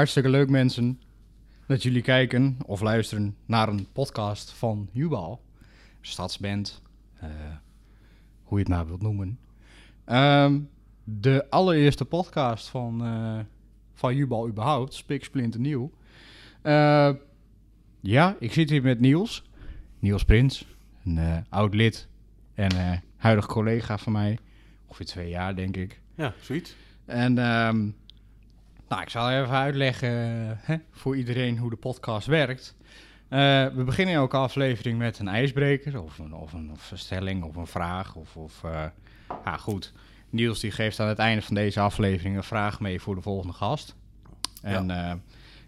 Hartstikke leuk mensen dat jullie kijken of luisteren naar een podcast van Jubal. Stadsband, eh, hoe je het maar wilt noemen. Ehm, de allereerste podcast van, eh van Jubal überhaupt, Spiksplinter nieuw. Eh, ja, ik zit hier met Niels. Niels Prins, een eh, oud lid en huidig collega van mij. Ongeveer twee jaar, denk ik. Ja, zoiets. En ehm, nou, ik zal even uitleggen eh, hè, voor iedereen hoe de podcast werkt. Eh, we beginnen elke aflevering met een ijsbreker, of een, of een, of een stelling, of een vraag. Of, of eh, ja, goed. Niels die geeft aan het einde van deze aflevering een vraag mee voor de volgende gast. En ja,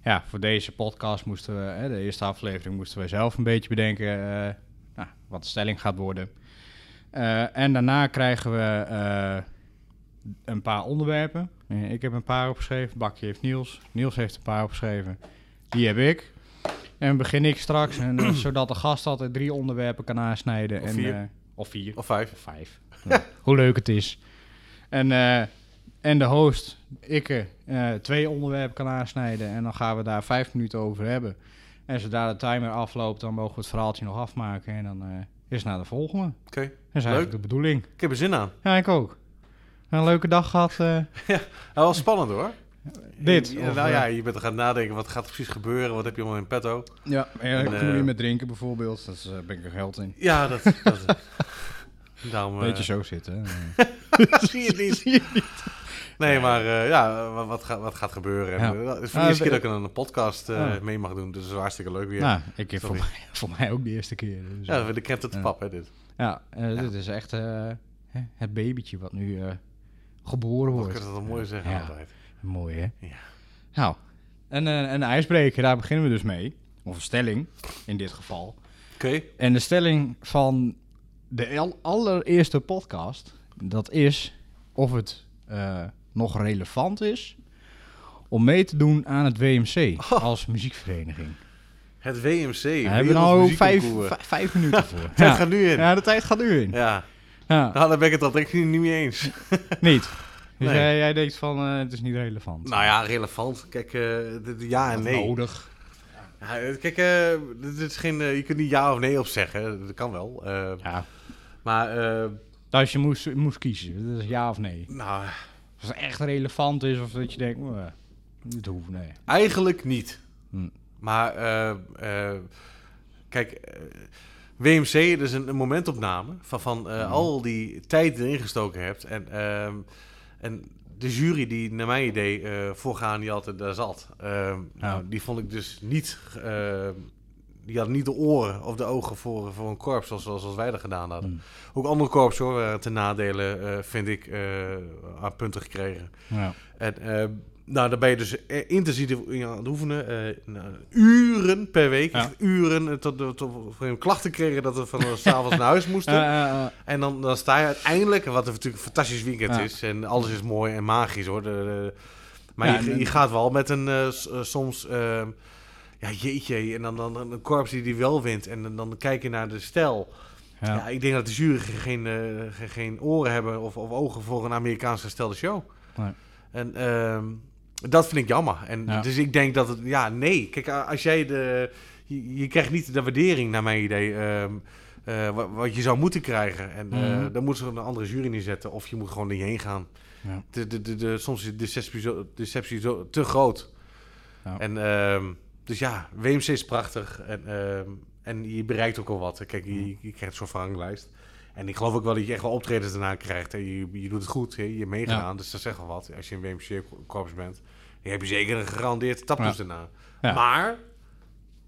ja voor deze podcast moesten we, hè, de eerste aflevering, moesten we zelf een beetje bedenken nou, wat de stelling gaat worden. En daarna krijgen we een paar onderwerpen. Eh, Ik heb een paar opgeschreven. Bakje heeft Niels. Niels heeft een paar opgeschreven. Die heb ik. En begin ik straks. En, eh, zodat de gast altijd drie onderwerpen kan aansnijden. Of en, vier. eh, of vier. Of vijf. Of vijf. Ja, hoe leuk het is. En, eh, en de host, ik, eh, twee onderwerpen kan aansnijden. En dan gaan we daar vijf minuten over hebben. En zodra de timer afloopt, dan mogen we het verhaaltje nog afmaken. En dan eh, is het naar de volgende. Oké. Dat is eigenlijk de bedoeling. Ik heb er zin aan. Ja, ik ook. Een leuke dag gehad. eh, Ja, wel spannend hoor. Dit, of, nou eh, ja, je bent er gaan nadenken. Wat gaat er precies gebeuren? Wat heb je allemaal in petto? Ja, en, En, uh, eh, met drinken bijvoorbeeld. Daar uh, ben ik er geld in. Ja, dat... dat daarom... Beetje zo zitten. zie je het niet. Nee, maar eh, ja, wat, wat, gaat, wat gaat gebeuren? Ja. En, het is voor de eerste we- keer dat ik een podcast eh, Oh. mee mag doen. Dus dat is hartstikke leuk weer. Nou, ik heb voor mij, voor mij ook de eerste keer. Dus, ja, eh, de krent het Ja. pap, hè, dit. ja, dit is echt eh, hè, het babytje wat nu eh, geboren wordt. kun je dat mooi zeggen Ja. altijd. Mooi, hè? Ja. Nou, en eh, een ijsbreker, daar beginnen we dus mee. Of een stelling, in dit geval. Oké. En de stelling van de al- allereerste podcast, dat is of het eh, nog relevant is om mee te doen aan het WMC Oh. als muziekvereniging. Het WMC. Daar hebben we nou vijf, vijf, vijf minuten voor. Tijd ja. gaat nu in. Ja. ja, de tijd gaat nu in. Ja, Nou, daar ben ik het ik niet mee eens. niet. Dus Nee. jij, jij denkt van, eh, het is niet relevant. nou ja, relevant. Kijk, eh, ja en nee. Nodig. Ja, eh, kijk, dit is geen, je kunt niet ja of nee op zeggen. Dat kan wel. Ja, maar, eh, als je moest, moest kiezen, dat is ja of nee. nou, Als het echt relevant is of dat je denkt, dit hoeft, nee. eigenlijk niet. Hm. Maar, kijk, WMC, dat is een, een momentopname van, van eh, Mhm. al die tijd die erin gestoken hebt. En, ehm, en de jury die, naar mijn idee, eh voorgaan, die altijd daar zat. ehm, nou, die vond ik dus niet... ehm, die hadden niet de oren of de ogen voor, voor een korps zoals, zoals wij dat gedaan hadden. Hm. Ook andere korps hoor, waren ten nadele, eh, vind ik, aan punten gekregen. Ja. En nou, daar ben je dus eh, intensief in aan het oefenen. nou, uren per week. Ja. Uren. eh, Tot, tot, tot we klachten kregen dat we van s s'avonds naar huis moesten. En dan, dan sta je uiteindelijk, wat natuurlijk een fantastisch weekend is. En alles is mooi en magisch hoor. De, de- maar je, je gaat wel met een soms... eh, ja, jeetje. En dan, dan een korps die die wel wint. En dan, dan kijk je naar de stijl. Ja. ja. ik denk dat de jury geen, geen, geen oren hebben of, of ogen voor een Amerikaans gestelde show. Nee. En ehm, dat vind ik jammer. En Ja. dus ik denk dat het, ja, nee. Kijk, als jij de, je, je krijgt niet de waardering, naar mijn idee, ehm, eh, wat, wat je zou moeten krijgen. En eh, Mhm. dan moeten ze een andere jury neerzetten of je moet gewoon niet heen gaan. Ja. De, de, de, de, soms is de deceptie zo, deceptie zo te groot. Ja. En ehm, dus ja, WMC is prachtig. En, ehm, en je bereikt ook al wat. Kijk, je, je krijgt soort verhanglijst. En ik geloof ook wel dat je echt wel optredens daarna krijgt. Hè. Je, je doet het goed, hè. je hebt meegedaan. Dus dat zegt wel wat. Als je een WMC-korps bent, dan heb je zeker een gegarandeerd taptoes Ja. daarna. Ja. Maar,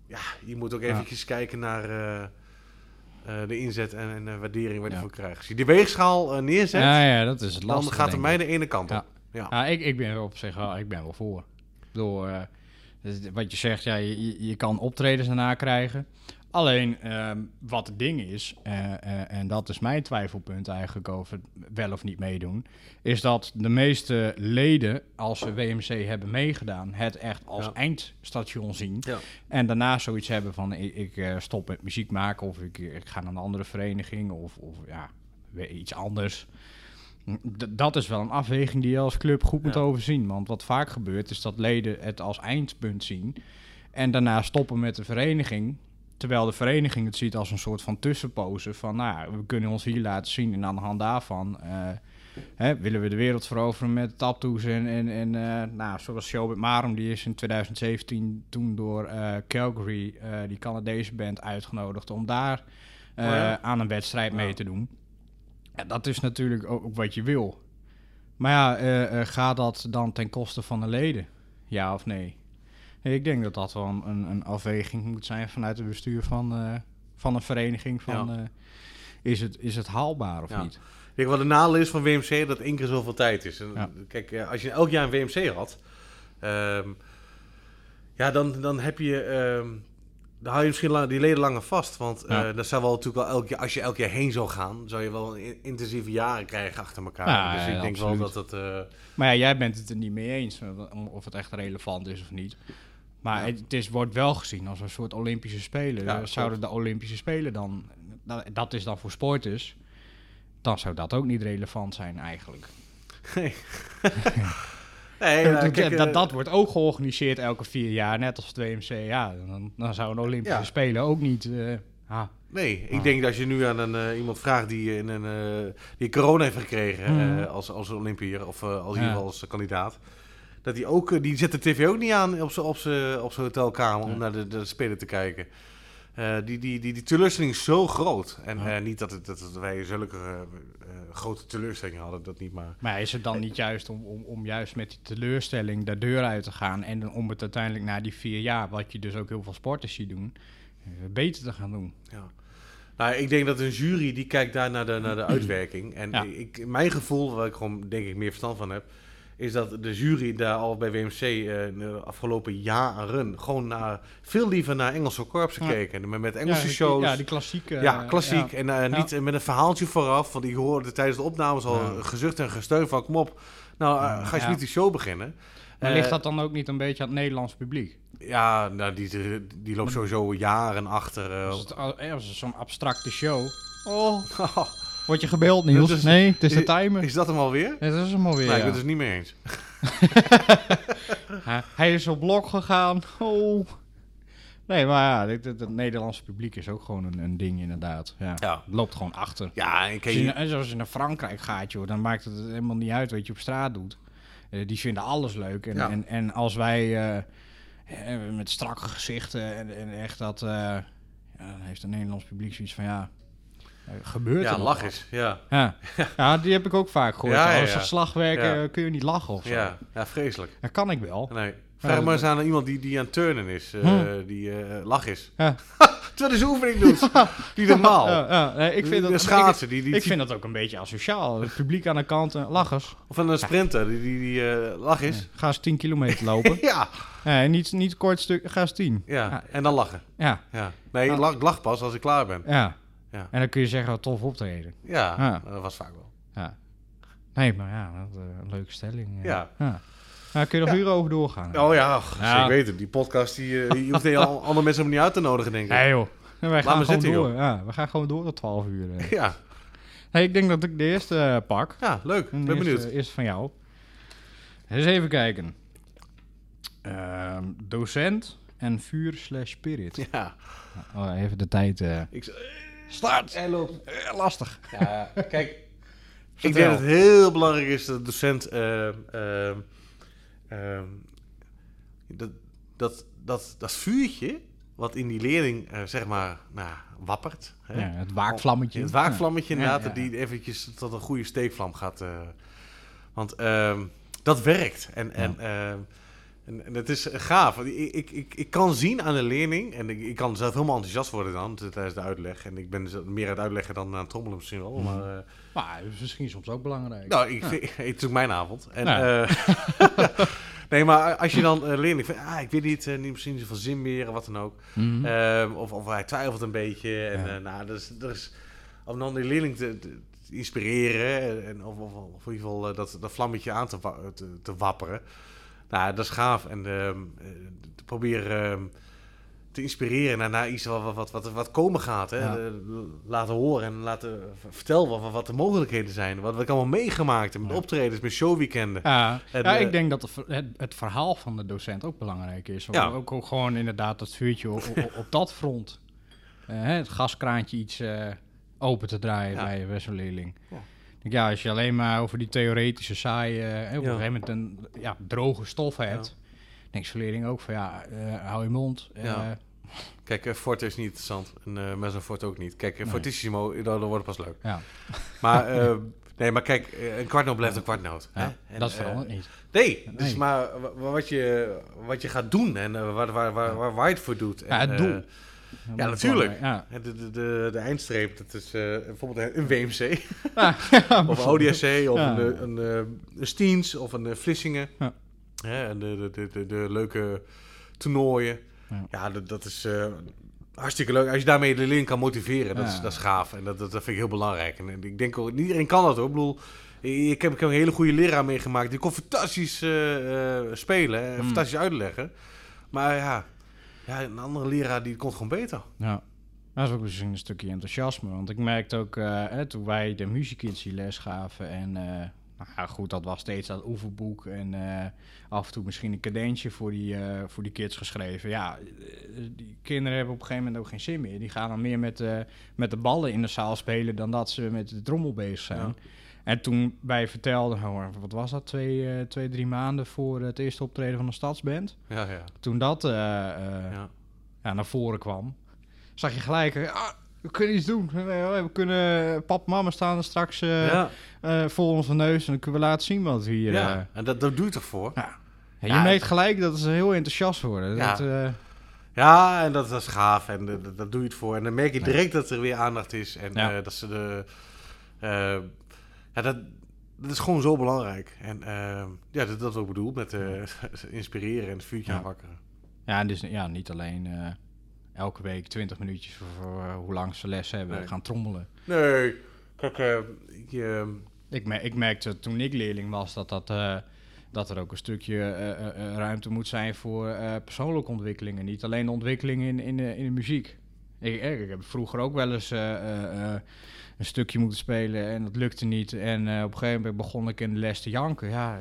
ja, je moet ook eventjes kijken naar eh, eh, de inzet en, en de waardering wat je voor krijgt. Als je die weegschaal eh, neerzet, ja, ja, dat is het dan lastige, gaat er mij de ene kant op. Ja. Ik, ik ben op zich wel, ik ben wel voor. Ik bedoel, eh, dus wat je zegt, ja, je, je- je kan optredens daarna krijgen. Alleen, ehm, wat het ding is, eh, eh, en dat is mijn twijfelpunt eigenlijk over wel of niet meedoen, is dat de meeste leden, als ze WMC hebben meegedaan, het echt als Ja. eindstation zien. Ja. En daarna zoiets hebben van, ik, ik eh, stop met muziek maken of ik, ik ga naar een andere vereniging of, of ja, weer iets anders. D- dat is wel een afweging die je als club goed moet overzien. Want wat vaak gebeurt is dat leden het als eindpunt zien. En daarna stoppen met de vereniging. Terwijl de vereniging het ziet als een soort van tussenpose. Van nou, we kunnen ons hier laten zien. En aan de hand daarvan eh, hè, willen we de wereld veroveren met tattoos. En, en, en eh, nou, zoals Showbit Marum, die is in 2017 toen door eh, Calgary, die Canadese band, uitgenodigd om daar Oh ja? aan een wedstrijd mee te doen. Ja, dat is natuurlijk ook, ook wat je wil. Maar ja, gaat dat dan ten koste van de leden? Ja of nee? Ik denk dat dat wel een, een, afweging moet zijn vanuit het bestuur van, eh, van een vereniging. Van, Ja. eh, is, het, is het haalbaar of Ja. niet? Ik denk wat de nadeel is van WMC dat één keer zoveel tijd is. En, Ja. Kijk, eh, als je elk jaar een WMC had, ehm, ja, dan, dan heb je, ehm, dan hou je misschien lang, die leden langer vast. Want Ja. dat zou wel natuurlijk wel elk jaar, als je elk jaar heen zou gaan, zou je wel in- intensieve jaren krijgen achter elkaar. Ja, dus ik denk absoluut. wel dat het. Maar ja, jij bent het er niet mee eens of het echt relevant is of niet. Maar Ja. het, is, wordt wel gezien als een soort Olympische Spelen. Ja, Eh, Zouden de Olympische Spelen dan, dat, is dan voor sporters, dan zou dat ook niet relevant zijn eigenlijk. nee. nee, nou, dat, kijk, dat, eh, dat wordt ook georganiseerd elke vier jaar, net als het WMC. Ja, dan, dan zou een Olympische Ja. Spelen ook niet... eh, ah, Nee, ik Ah. denk dat als je nu aan een, iemand vraagt die, in een, die corona heeft gekregen eh, als, als Olympiër of als, in ieder geval als kandidaat. Dat die ook, eh, die zet de tv ook niet aan op zijn op z'n- op zijn hotelkamer Ja. om naar de, de spelen te kijken. Eh, die, die, die, die teleurstelling is zo groot. En Ja. eh, niet dat, het, dat het- wij zulke grote teleurstellingen hadden, dat niet maar. maar is het dan niet juist om, om, om juist met die teleurstelling de deur uit te gaan... en dan om het uiteindelijk na die vier jaar, wat je dus ook heel veel sporters ziet doen... beter te gaan doen? Ja. Nou, ik denk dat een jury die kijkt daar naar de, naar de uitwerking. En Ja. ik, mijn gevoel, waar ik gewoon denk ik meer verstand van heb, is dat de jury daar al bij WMC eh, de afgelopen jaren gewoon naar, veel liever naar Engelse korps Ja. gekeken. Met, met Engelse ja, die- shows. Ja, die klassieke... Ja, eh, klassiek. ja. En eh, Ja. niet met een verhaaltje vooraf. Want ik hoorde tijdens de opnames al gezucht en gesteun van kom op. Nou, ga je niet die show beginnen. Maar ligt dat dan ook niet een beetje aan het Nederlands publiek? Ja, nou, die, die loopt sowieso jaren achter. Als het, al- als het zo'n abstracte show... Oh, Oh, word je gebeld, Niels? Is- nee, het is de timer. is dat hem alweer? Nee, dat is hem alweer, Nee, ik ja. ben het dus niet mee eens. Hij- is op blok gegaan. Oh. Nee, maar ja, het Nederlandse publiek is ook gewoon een, een ding inderdaad. Ja. Ja. Het loopt gewoon achter. Ja, en Als je, zoals je naar Frankrijk gaat, joh, dan maakt het helemaal niet uit wat je op straat doet. Eh, die vinden alles leuk. En, Ja. en, en als wij eh, eh, met strakke gezichten en, en echt dat... ja, dan heeft het Nederlands publiek zoiets van, ja, gebeurt ja, er lach eens. Ja, Ja. ja, die heb ik ook vaak gehoord. Ja, Als er Ja. eh, kun je niet lachen of zo. ja, ja, vreselijk. Dat kan ik wel. Nee. Vraag maar eens aan iemand die, die aan turnen is, eh, Hm. die eh, lach is. Ja. Terwijl hij oefening doet. Niet normaal. Ja, nee, ik vind de dat, schaatsen, die, die, ik vind dat ook een beetje asociaal. Het publiek aan de kant, eh, lachers. of een sprinter, die, die, die lach is. Ga eens 10 kilometer lopen. Ja, Nee, niet, niet kort stuk, ga eens 10. ja, en dan lachen. Ja, Ja. Nee, ik lach, ik lach pas als ik klaar ben. ja. Ja. En dan kun je zeggen, tof optreden. Ja, Ja. dat was vaak wel. Ja. Nee, maar ja, dat, eh, een leuke stelling. eh. Ja. ja. Nou, kun je nog Ja. uren over doorgaan. Oh ja, Ja. zeker weten. Die podcast, die, eh, je hoeft heel andere mensen hem niet uit te nodigen, denk ik. Nee joh. Nee, wij gaan gewoon zitten, door. Ja, we gaan gewoon door tot 12 uur. eh. Ja, Nee, ik denk dat ik de eerste eh, pak. ja, leuk. En ben eerst, benieuwd. eh, eerst van jou. Eens even kijken. Ehm, docent en vuur slash spirit. Ja, Oh, even de tijd. eh. ik, Start! hij loopt. Eh, lastig. Ja, kijk, ik denk dat het heel belangrijk is dat de docent eh, ehm, ehm, dat, dat, dat, dat vuurtje wat in die leerling, eh, zeg maar, nou, wappert. Hè? Ja, het waakvlammetje. Het waakvlammetje Ja. inderdaad, Ja, ja, ja. die eventjes tot een goede steekvlam gaat. eh, want ehm, dat werkt. En, en, ehm, en, en het is gaaf. Ik, ik, ik, ik kan zien aan de leerling, en ik, ik kan zelf helemaal enthousiast worden dan tijdens de uitleg. En ik ben dus meer aan het uitleggen dan aan het trommelen misschien wel. Mhm. Maar, eh, Maar is misschien soms ook belangrijk. nou, ik, vind- het is ook mijn avond. En, Ja. eh, nee, maar als je dan uh, leerling vindt, ah, ik weet niet, niet misschien zoveel zin meer, wat dan ook. Mhm. Ehm, of, of hij twijfelt een beetje. En Ja. nou, dat is, om dan die leerling te, inspireren. En, of, of, of in ieder geval dat, dat vlammetje aan te, te wapperen. Nou, dat is gaaf. En ehm, eh, te proberen ehm, te inspireren naar, naar iets wat, wat, wat, wat komen gaat. Hè? Ja. Eh, laten horen en laten v- vertel wat, wat de mogelijkheden zijn. Wat, wat ik allemaal meegemaakt heb met Ja. optredens, met showweekenden. Ja, En, ja eh, ik denk dat het, het verhaal van de docent ook belangrijk is. Ja. ook, ook gewoon inderdaad dat vuurtje op, op, op dat front. Eh, hè, het gaskraantje iets eh, open te draaien bij, bij zo'n leerling. Ja. Denk, als je alleen maar over die theoretische saaie, eh, op Ja. een gegeven moment een ja, droge stof hebt, denkt zo'n leerling ook van ja, eh, hou je mond. eh, Ja. Kijk, eh, Forte is niet interessant. En eh Meso Forte ook niet. Kijk, uh, Nee. Fortissimo, dan, dan wordt het pas leuk. ja. Maar, eh, nee, maar kijk, eh, een kwartnoot blijft een kwartnoot. Ja, hè? En, dat eh, verandert niet. Nee, dus Nee. maar wa- wa- wat je, wat je gaat doen en eh, waar, waar, waar, waar, waar je het voor doet. En, Ja, het eh, doel. Ja, natuurlijk. en de, de, de, de eindstreep, dat is eh, bijvoorbeeld een WMC Ja. of ODSC of Ja. een, een, eh, een Steens of een eh, Vlissingen. Ja. En de, de, de, de, leuke toernooien. Ja. Ja, dat, dat is eh, hartstikke leuk. Als je daarmee de leerling kan motiveren, dat, is, Ja. dat is gaaf. En dat, dat, dat vind ik heel belangrijk. En ik denk ook, niet iedereen kan dat hoor. Ik bedoel, ik heb, ik heb een hele goede leraar meegemaakt. Die kon fantastisch eh, eh, spelen en Hmm. fantastisch uitleggen. Maar ja, ja, een andere leraar die kon het gewoon beter. Ja. Dat is ook misschien een stukje enthousiasme. Want ik merkte ook eh, hè, toen wij de muziekindie les gaven. En eh, nou ja, goed, dat was steeds dat oefenboek. En eh, af en toe misschien een cadentje voor die, voor die kids geschreven. Ja, die kinderen hebben op een gegeven moment ook geen zin meer. Die gaan dan meer met, met de ballen in de zaal spelen dan dat ze met de trommel bezig zijn. Ja. En toen wij vertelden, oh, wat was dat, twee, eh, twee, drie maanden voor het eerste optreden van de stadsband. Ja, ja. Toen dat eh, eh, ja. ja, naar voren kwam, zag je gelijk, ah, we kunnen iets doen. Eh, We kunnen, pap en mama staan er straks ja. voor onze neus en dan kunnen we laten zien wat hier... ja. en dat, dat doe je toch voor? ja. Ja, je merkt gelijk dat ze heel enthousiast worden. Ja. Dat, Ja, en dat, dat is gaaf. En dat, dat- doe je het voor. En dan merk je direct dat er weer aandacht is. En dat ze de... ja, dat, dat is gewoon zo belangrijk. En eh, ja, dat, dat is ook bedoel met eh, inspireren en het vuurtje Ja. aanwakkeren. ja, en dus ja, niet alleen eh, elke week 20 minuutjes voor, voor, eh, hoe lang ze les hebben Nee. gaan trommelen. Nee, kijk, ik, Ik, mer- ik merkte toen ik leerling was dat, dat, dat er ook een stukje ruimte moet zijn voor persoonlijke ontwikkelingen. Niet alleen de ontwikkeling in, in, in de muziek. Ik, ik, heb vroeger ook wel eens eh, eh, eh, een stukje moeten spelen en dat lukte niet. En op een gegeven moment begon ik in de les te janken. Ja,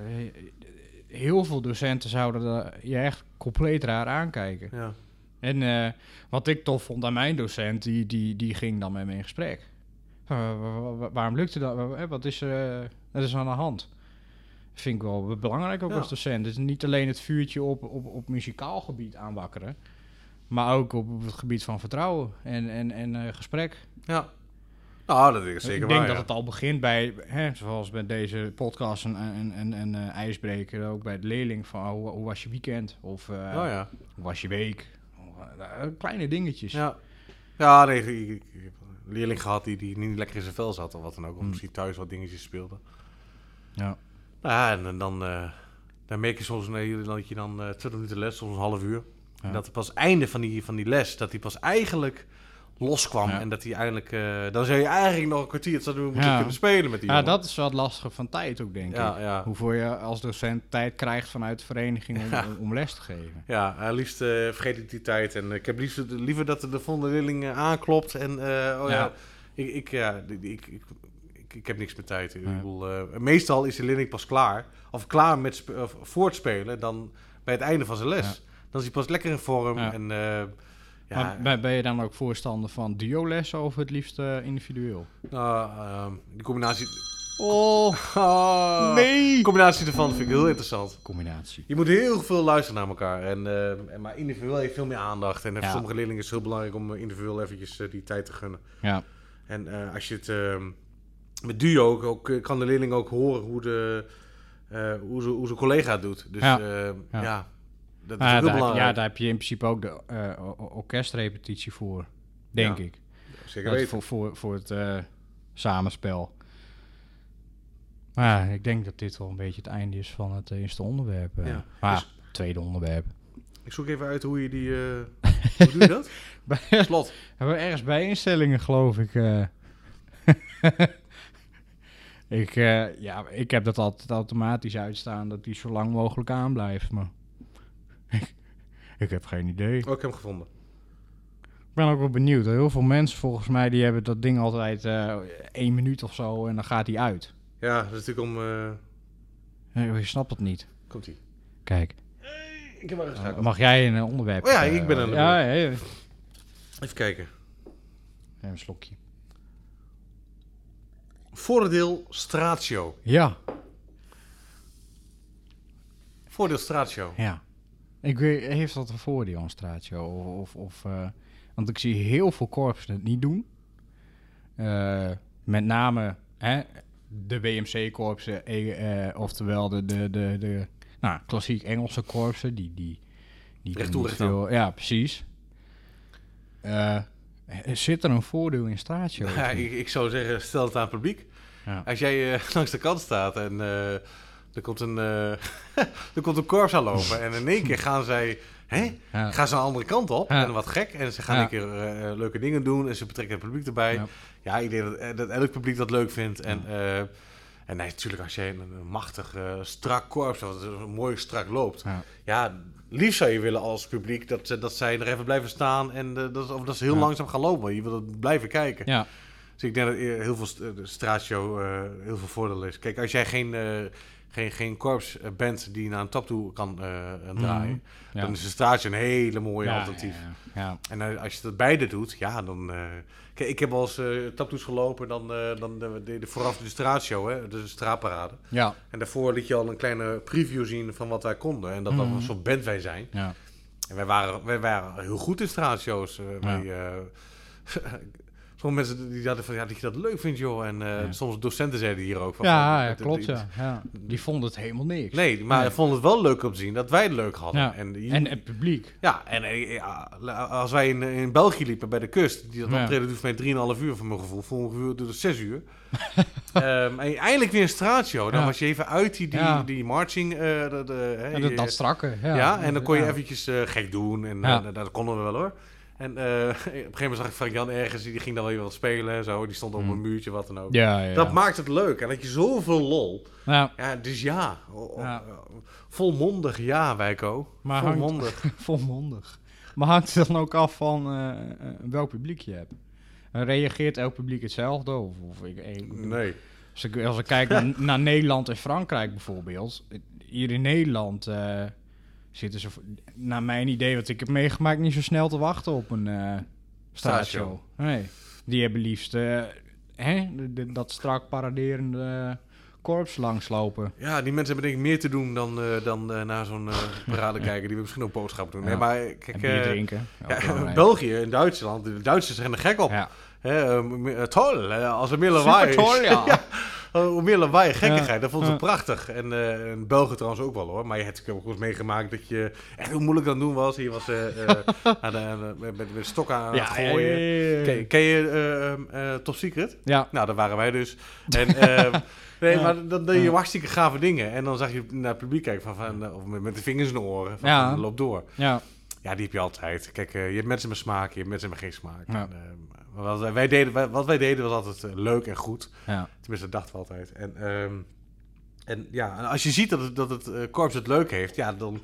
heel veel docenten zouden je echt compleet raar aankijken. ja. En wat ik tof vond aan mijn docent, die, die, die ging dan met me in gesprek. Wa- wa- wa- waarom lukte dat? Wa- Wat is, er, wat is aan de hand? Vind ik wel belangrijk ook Ja. als docent. Dus niet alleen het vuurtje op, op, op muzikaal gebied aanwakkeren, maar ook op het gebied van vertrouwen en, en, en eh, gesprek. ja. Nou, dat is zeker ik waar, denk ja. dat het al begint bij, hè, zoals met deze podcast en, en, en, en eh, ijsbreker, ook bij de leerling van oh, hoe, hoe was je weekend? Of eh, Oh, ja. hoe was je week? Eh, kleine dingetjes. Ja. Ja, nee, ik, ik- ik heb een leerling gehad die, die niet lekker in zijn vel zat of wat dan ook. Of Hmm. misschien thuis wat dingetjes speelde. Ja. Nou ja, en, en dan, dan merk je soms nee, dat je dan eh 20 minuten les, soms een half uur. En dat er pas einde van die, van die les, dat hij pas eigenlijk loskwam. Ja. En dat hij eigenlijk, eh, dan zou je eigenlijk nog een kwartier het moeten Ja. kunnen spelen met die Ja, jongen. dat is wat lastig van tijd ook, denk Ja, ik. Hoeveel je als docent tijd krijgt vanuit de vereniging om, les te geven. Ja, eh, liefst eh, vergeet ik die tijd. En ik heb liefst, liever dat de, de volgende leerling aanklopt. En uh, oh ja, ik, ik, ja ik, ik, ik, ik, heb niks meer tijd. Ik bedoel, meestal is de leerling pas klaar. Of klaar met of voortspelen dan bij het einde van zijn les. Dan is hij pas lekker in vorm. Ja. En eh, ja, Maar ben, je dan ook voorstander van duo-lessen of het liefst eh, individueel? nou, ehm, die combinatie... Oh, Ah, nee! De combinatie ervan vind ik heel interessant. Combinatie. Je moet heel veel luisteren naar elkaar. En, eh, en maar individueel heeft veel meer aandacht. En voor sommige leerlingen is het heel belangrijk om individueel eventjes die tijd te gunnen. Ja, En eh, als je het ehm, met duo ook, ook, kan de leerling ook horen hoe, de, eh, hoe, ze, hoe zijn collega het doet. Dus Ja. ja, Ja. Ja dat is Ah, ook heel daar, belangrijk. ja, daar heb je in principe ook de eh, orkestrepetitie voor, denk Ja, ik. Zeker weten. voor, voor, voor het eh, samenspel. Maar ik denk dat dit wel een beetje het einde is van het eerste onderwerp. eh. Ja. Maar Dus- tweede onderwerp. Ik zoek even uit hoe je die... eh, hoe doe je dat? Bij- Slot. Hebben we ergens bij instellingen, geloof ik. eh. ik, eh, ja, ik heb dat altijd automatisch uitstaan, dat die zo lang mogelijk aanblijft. Maar ik, heb geen idee. Oh, ik heb hem gevonden. Ik ben ook wel benieuwd. Heel veel mensen volgens mij die hebben dat ding altijd eh één minuut of zo en dan gaat die uit. Ja, dat is natuurlijk om... eh, Eh, Je snapt het niet. Komt ie. Kijk, Ik heb geschakeld. mag jij een onderwerp? Oh ja, eh, ik ben de Ja, ja, ja. Even kijken. Even een slokje. Voordeel Stratio. Ja, Voordeel Stratio. ja. Ik weet, heeft dat een voordeel, een straatje? Of, of, of, eh, want ik zie heel veel korpsen het niet doen. Eh, met name hè, de WMC-korpsen, eh, eh, oftewel de, de, de, de nou, klassiek Engelse korpsen. Die, die, die Recht toe, niet recht veel- Ja, precies. Eh, zit er een voordeel in straatje? Ja, ik, ik zou zeggen, stel het aan het publiek. Ja. Als jij langs de kant staat en er, komt een, eh, er komt een korps aanlopen en in één keer gaan zij... Hè? Ja. Gaan ze een andere kant op en wat gek. En ze gaan een keer eh, eh, leuke dingen doen en ze betrekken het publiek erbij. Ja. Ik denk dat, dat elk publiek dat leuk vindt. En, en nee, natuurlijk als jij een, machtig, strak korps, wat mooi strak loopt. Ja. Liefst zou je willen als publiek dat, dat zij er even blijven staan en dat, of dat ze heel Ja. langzaam gaan lopen. Je wil het blijven kijken. ja. Dus ik denk dat heel veel st- de straatio eh, heel veel voordeel is. Kijk, als jij geen, geen, geen korps eh, die naar een top toe kan eh, eh, draaien, Ja. dan is een straatje een hele mooie Ja, alternatief. Ja, ja. En eh, als je dat beide doet, ja, dan... kijk, ik heb wel eens uh, taptoes gelopen, dan, eh, dan de, de, de- vooraf de straatshow, hè, de straatparade. ja. En daarvoor liet je al een kleine preview zien van wat wij konden. En dat dat Mhm. een soort band wij zijn. ja. En wij waren, wij waren heel goed in straatshows. wij, eh, sommige mensen die hadden van, ja, dat je dat leuk vindt, joh. En eh, Ja. soms docenten zeiden hier ook van... Ja, van, ja, dat- dat- klopt, ja. ja. Die vonden het helemaal niks. Nee, maar Nee. ik vond het wel leuk om te zien dat wij het leuk hadden. En, die- En het publiek. ja, en eh, als wij in, in België liepen bij de kust, die dat Ja. optreden voor mij 3,5 uur van mijn gevoel, ongeveer doet het 6 uur. Ehm, en eindelijk weer een straatshow. Dan was je even uit die, die, die marching. eh, de, de, hè, En dat, strakke. Ja, ja, en dan kon je eventjes eh, gek doen. En eh, dat konden we wel hoor. En eh, op een gegeven moment zag ik Frank Jan ergens, die ging dan weer wat spelen en zo. Die stond op Hmm. een muurtje, wat dan ook. Ja, ja. Dat maakt het leuk. En dat je zoveel lol. ja. Ja, dus ja. Volmondig ja, Wijko. Maar hangt- Volmondig. Volmondig. Maar hangt het dan ook af van eh, eh, welk publiek je hebt? Reageert elk publiek hetzelfde? Of, of ik, ik- Nee. als, ik, als ik kijk naar, naar Nederland en Frankrijk bijvoorbeeld. Hier in Nederland zitten ze, naar mijn idee, wat ik heb meegemaakt, niet zo snel te wachten op een straatshow. Nee. Die hebben liefst eh, hè, dat strak paraderende korps langslopen. Ja, die mensen hebben denk ik meer te doen dan, eh, dan naar zo'n eh, parade kijken. Die we misschien ook boodschappen doen. Nee, maar kijk, drinken. Ja. België en Duitsland, de Duitsers zijn er gek op. Ja. Hè, toll, als er meer lawaai is. toll, ja. Oh, Hoe meer lawaai en gekkigheid, dat vonden ze prachtig. En eh in België trouwens ook wel hoor. Maar je hebt ook eens meegemaakt dat je echt heel moeilijk aan het doen was. Je was eh, eh, aan met, met, stokken aan Ja, het gooien. Ken, ken je eh, ehm, eh, Top Secret? Ja, Nou, daar waren wij dus. En, ehm, nee, Ja. maar dan deed je hartstikke gave dingen. En dan zag je naar het publiek kijken van, van of met, de vingers in de oren. Van, Ja. van, loop door. ja. Ja, die heb je altijd. Kijk, je hebt mensen met smaak, je hebt mensen met geen smaak. Ja. En, ehm, wat, wij- deden, wat wij deden was altijd eh, leuk en goed. ja. Tenminste, dat dachten we altijd. En, ehm, en ja, en als je ziet dat het, dat het eh, korps het leuk heeft, ja, dan,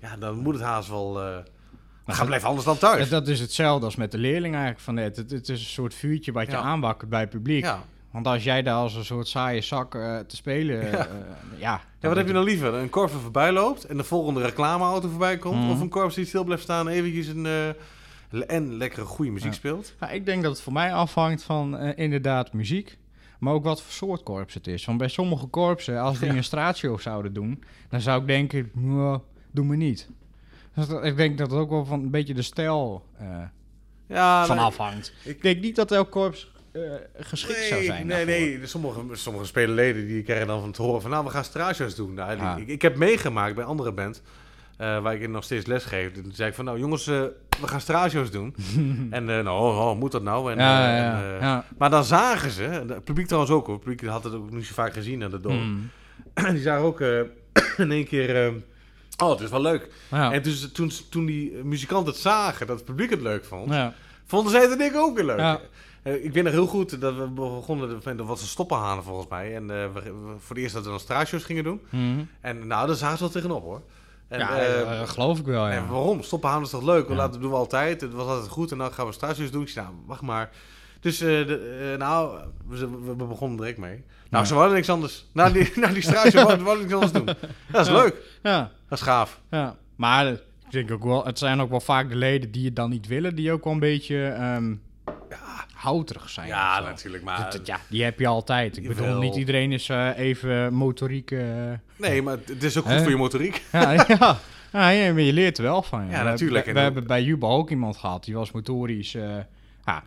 ja, dan moet het haast wel... eh dat- gaan blijven anders dan thuis. Ja, dat is hetzelfde als met de leerling eigenlijk van net. Het, het is een soort vuurtje wat je Ja. aanwakkert bij het publiek. ja. Want als jij daar als een soort saaie zak eh, te spelen... eh, Ja. Ja, wat heb je nou liever? Een korps dat voorbij loopt en de volgende reclameauto voorbij komt? Mhm. Of een korps die stil blijft staan en eventjes een... eh, en lekkere goede muziek Ja. speelt? Ja, ik denk dat het voor mij afhangt van eh, inderdaad muziek. Maar ook wat voor soort korps het is. Want bij sommige korpsen, als die Ja. een straatshow zouden doen... dan zou ik denken, "Nou, doe me niet. Dus dat- ik denk dat het ook wel van een beetje de stijl Ja, van nee, afhangt. ik- Ik denk niet dat elk korps eh, geschikt nee, zou zijn Nee, daarvoor. nee. Sommige, sommige spelerleden die krijgen dan van te horen van... nou, we gaan straatshows doen. Nou, Ja. ik, ik heb meegemaakt bij andere band... eh, waar ik nog steeds les geef. Toen zei ik van, nou jongens, eh, we gaan straatshows doen. en eh, nou, oh, moet dat nou? En, ja, ja, en, ja. ja. Maar dan zagen ze, het publiek trouwens ook hoor, het publiek had het ook niet zo vaak gezien aan de dorp. Mm. Die zagen ook in één keer, eh, oh het is wel leuk. En dus, toen, toen die muzikanten het zagen, dat het publiek het leuk vond, vonden zij het denk ik ook weer leuk. Ik weet nog heel goed dat we begonnen, dat was een stoppenhanen volgens mij. En we, voor het eerst dat we dan straatshows gingen doen. Mhm. En nou, daar zagen ze wel tegenop hoor. En, ja, eh, eh, geloof ik wel, en ja. waarom? Stoppen houden is toch leuk? We Ja. laten doen we altijd. Het was altijd goed en dan gaan we straatsjes doen. Ik zei, nou, wacht maar. Dus, eh, de, eh, nou, we, begonnen direct mee. Nou, Ja. ze wouden niks anders. Na die, na die ze wouden niks anders doen. Dat is Ja. leuk. Ja, Dat is gaaf. ja. Maar ik denk ook wel, het zijn ook wel vaak de leden die het dan niet willen, die ook wel een beetje ehm houterig zijn. Ja, natuurlijk. Maar, Dat- dat- ja, die heb je altijd. Ik bedoel, niet iedereen is even motoriek. Nee, maar het is ook goed voor je motoriek. ja, ja. Ja, ja, maar je leert er wel van. Ja, We- natuurlijk. We, hebben bij Juba ook iemand gehad, die was motorisch. eh ja,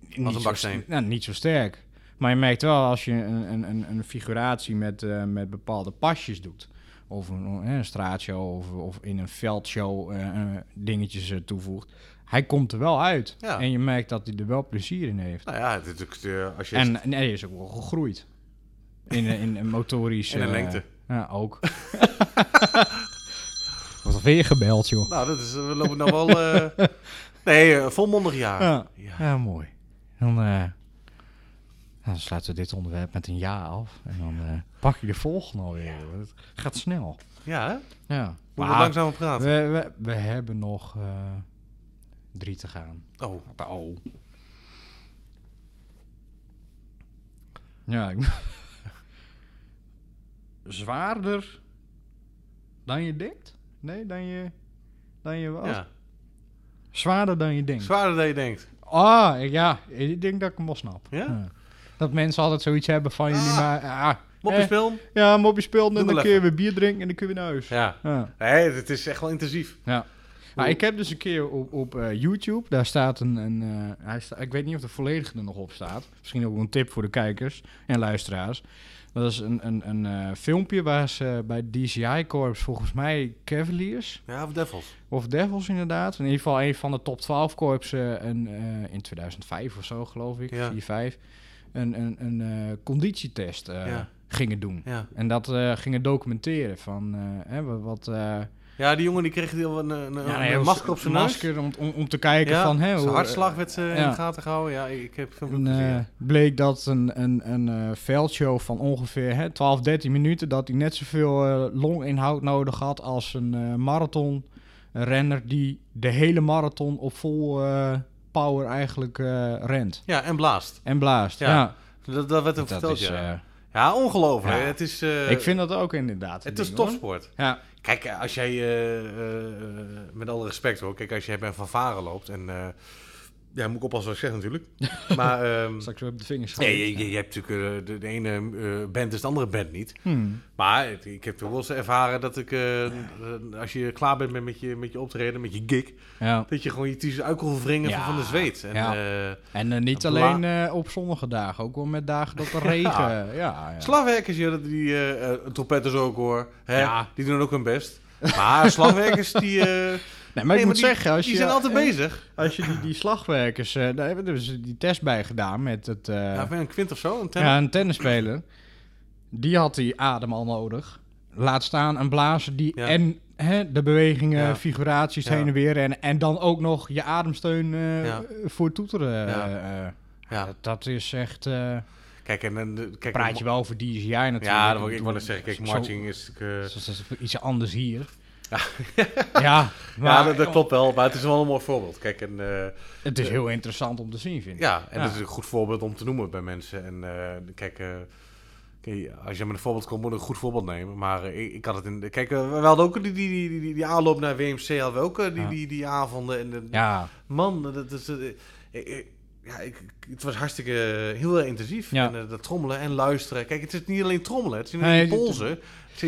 niet, een zo, baksteen. nou, niet zo sterk. Maar je merkt wel als je een, een, een, figuratie met, eh, met bepaalde pasjes doet. Of een, een straatshow of, of in een veldshow eh, eh, dingetjes eh, toevoegt. Hij komt er wel uit. Ja. En je merkt dat hij er wel plezier in heeft. Nou ja, het is ook, eh, als je... En, en hij is ook wel gegroeid. In, in, in motorisch... In eh, lengte. Ja, ook. Wat een weer gebeld, joh. Nou, dat is, we lopen nou wel... eh, nee, eh, volmondig jaar. Ja, Ja. ja mooi. Dan, eh, dan sluiten we dit onderwerp met een ja af. En dan pak je de volgende alweer. Het gaat snel. Ja, hè? Ja. Moeten we langzaam praten? we, we, we hebben nog drie te gaan. Oh, Oh. Ja, ik... Zwaarder dan je denkt? Nee, dan je... Dan je wat? ja. Zwaarder dan je denkt. Zwaarder dan je denkt. Ah, ja, ik denk dat ik hem wel snap. Ja? Dat mensen altijd zoiets hebben van jullie Ah. maar... Ah, eh, ja, mopje speelt en dan kun je weer bier drinken en dan kun je weer naar huis. Ja. Ja. Nee, het is echt wel intensief. ja. Nou, ik heb dus een keer op, op eh, YouTube, daar staat een... een eh, hij sta, ik weet niet of de volledige er nog op staat. Misschien ook een tip voor de kijkers en luisteraars. Dat is een, een, een eh, filmpje waar ze bij DCI Corps, volgens mij Cavaliers... Ja, of Devils. Of Devils inderdaad. In ieder geval een van de top 12 korpsen en, eh, in 2005 of zo, geloof ik. Ja. 4, 5. Een, een, een eh, conditietest Ja. gingen doen. Ja. En dat gingen documenteren van hè, wat... Ja, die jongen die kreeg heel een, een, een, ja, een nee, hoe- masker op zijn masker om, om, om te kijken Ja, van... Hè, zijn hoe- hartslag werd eh, in de gaten gehouden. Ja, ik, heb veel En, ja. bleek dat een, een, een eh, veldshow van ongeveer hè, 12, 13 minuten... dat hij net zoveel longinhoud nodig had als een eh, marathon. Een renner die de hele marathon op vol power eigenlijk rent. Ja, en blaast. En blaast, Ja. Dat, dat werd hem Dat verteld, is, ja. Ja, ongelooflijk. Het is, ik vind dat ook inderdaad. een het is ding, hoor. topsport. Ja, Kijk, eh, als jij, eh, eh, met alle respect hoor, kijk, als jij bij een fanfare loopt en, ja, moet ik oppassen wat ik zeg natuurlijk. maar, ehm, straks weer op de vingers. nee, je, je, je hebt natuurlijk, eh, de, de ene eh, band is de andere band niet. Hmm. Maar het- ik heb toch wel eens ervaren dat ik, eh, als je klaar bent met, met, je, met je optreden, met je gig, Ja. dat je gewoon je t-shirt uit kon wringen Ja, van, van de zweet. En, ja. eh, En niet alleen eh, op zonnige dagen, ook wel met dagen dat er regen. Ja, ja. Slagwerkers, ja, dat- die uh, trompetters ook hoor, hè, Ja. die doen ook hun best. Maar slagwerkers, die, eh, Nee, maar ik nee, moet die- zeggen, als die je, zijn altijd eh, bezig. Als je die, die slagwerkers, eh, daar hebben we dus die test bij gedaan met het, eh, Ja, ja, een kwint of zo, een tennis? een tennisspeler. Die had die adem al nodig. Laat staan een blazer die Ja. en hè, de bewegingen, Ja. figuraties Ja. heen en weer en, en dan ook nog je ademsteun Ja. voor toeteren. Ja. Ja. Dat, dat is echt. Kijk, en, de- kijk, praat je wel over DJI natuurlijk. Ja, dat wil ik, wou net zeggen. Kijk, marching is... Dat is, dat is iets anders hier. Ja. ja, ja, maar dat, dat klopt wel, maar het is wel een mooi voorbeeld. Kijk, en, eh, Het is heel interessant om te zien, vind ik. ja, en Ja. dat is een goed voorbeeld om te noemen bij mensen. En eh, kijk, eh, kijk, als je met een voorbeeld komt, moet je een goed voorbeeld nemen. Maar ik, ik had het in... Kijk, we hadden ook die, die, die, die, die aanloop naar WMC, hadden we ook die, Ja. die, die avonden. En de, Ja, Man, dat is... ik- ik- ja, ik, het was hartstikke heel erg intensief. Ja. En dat trommelen en luisteren. Kijk, het is niet alleen trommelen. Het zijn Nee, je het- polsen.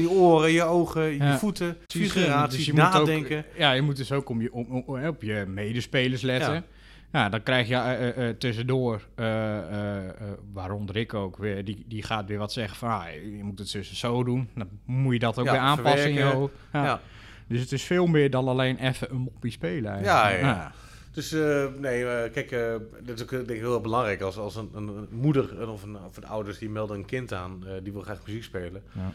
Je oren, je ogen, je voeten, Precies, figuraties, dus je moet ook- nadenken. ja, je moet dus ook om je, om, om- op je medespelers letten. Ja. Dan krijg je eh, eh, eh, tussendoor, waaronder ik ook weer, die, die gaat weer wat zeggen van, ah, je moet het dus zo doen. Dan moet je dat ook Ja, weer aanpassen in je verwerken. hoofd. Ja. Dus het is veel meer dan alleen even een moppie spelen eigenlijk. Ja, ja. Dus nee, kijk, eh, dat is ook denk ik heel belangrijk als, als een, een, moeder of een, of een ouders die melden een kind aan, die wil graag muziek spelen. Ja.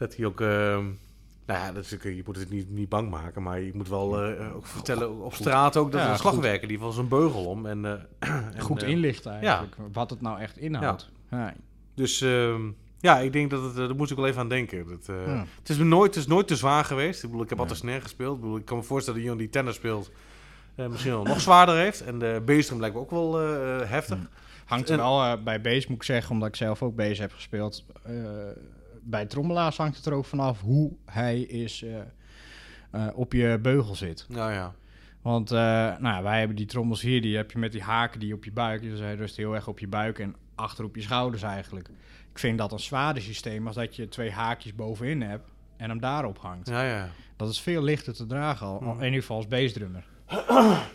Dat hij ook, eh, nou ja, dat is, je moet het niet, niet bang maken, maar je moet wel eh, ook vertellen op straat ook dat Ja, een slagwerker die was een beugel om. En, eh, en, Goed eh, inlichten eigenlijk, wat het nou echt inhoudt. Ja. Dus ehm, Ja, ik denk dat het, daar moest ik wel even aan denken. Dat, het, is me nooit, het is nooit te zwaar geweest. Ik bedoel, ik heb altijd snare gespeeld. Ik, bedoel, ik kan me voorstellen dat iemand die tennis speelt misschien wel nog zwaarder heeft. En de Beestrum lijkt me ook wel heftig. Hangt er wel bij bass, moet ik zeggen, omdat ik zelf ook bass heb gespeeld. Eh, bij trommelaars hangt het er ook vanaf hoe hij is eh, eh, op je beugel zit. Nou ja. Want eh, nou, ja, wij hebben die trommels hier, die heb je met die haken die op je buik. Dus hij rust heel erg op je buik en achter op je schouders eigenlijk. Ik vind dat een zwaarder systeem als dat je twee haakjes bovenin hebt en hem daarop hangt. Ja, ja. Dat is veel lichter te dragen al, Mm. in ieder geval als bassdrummer.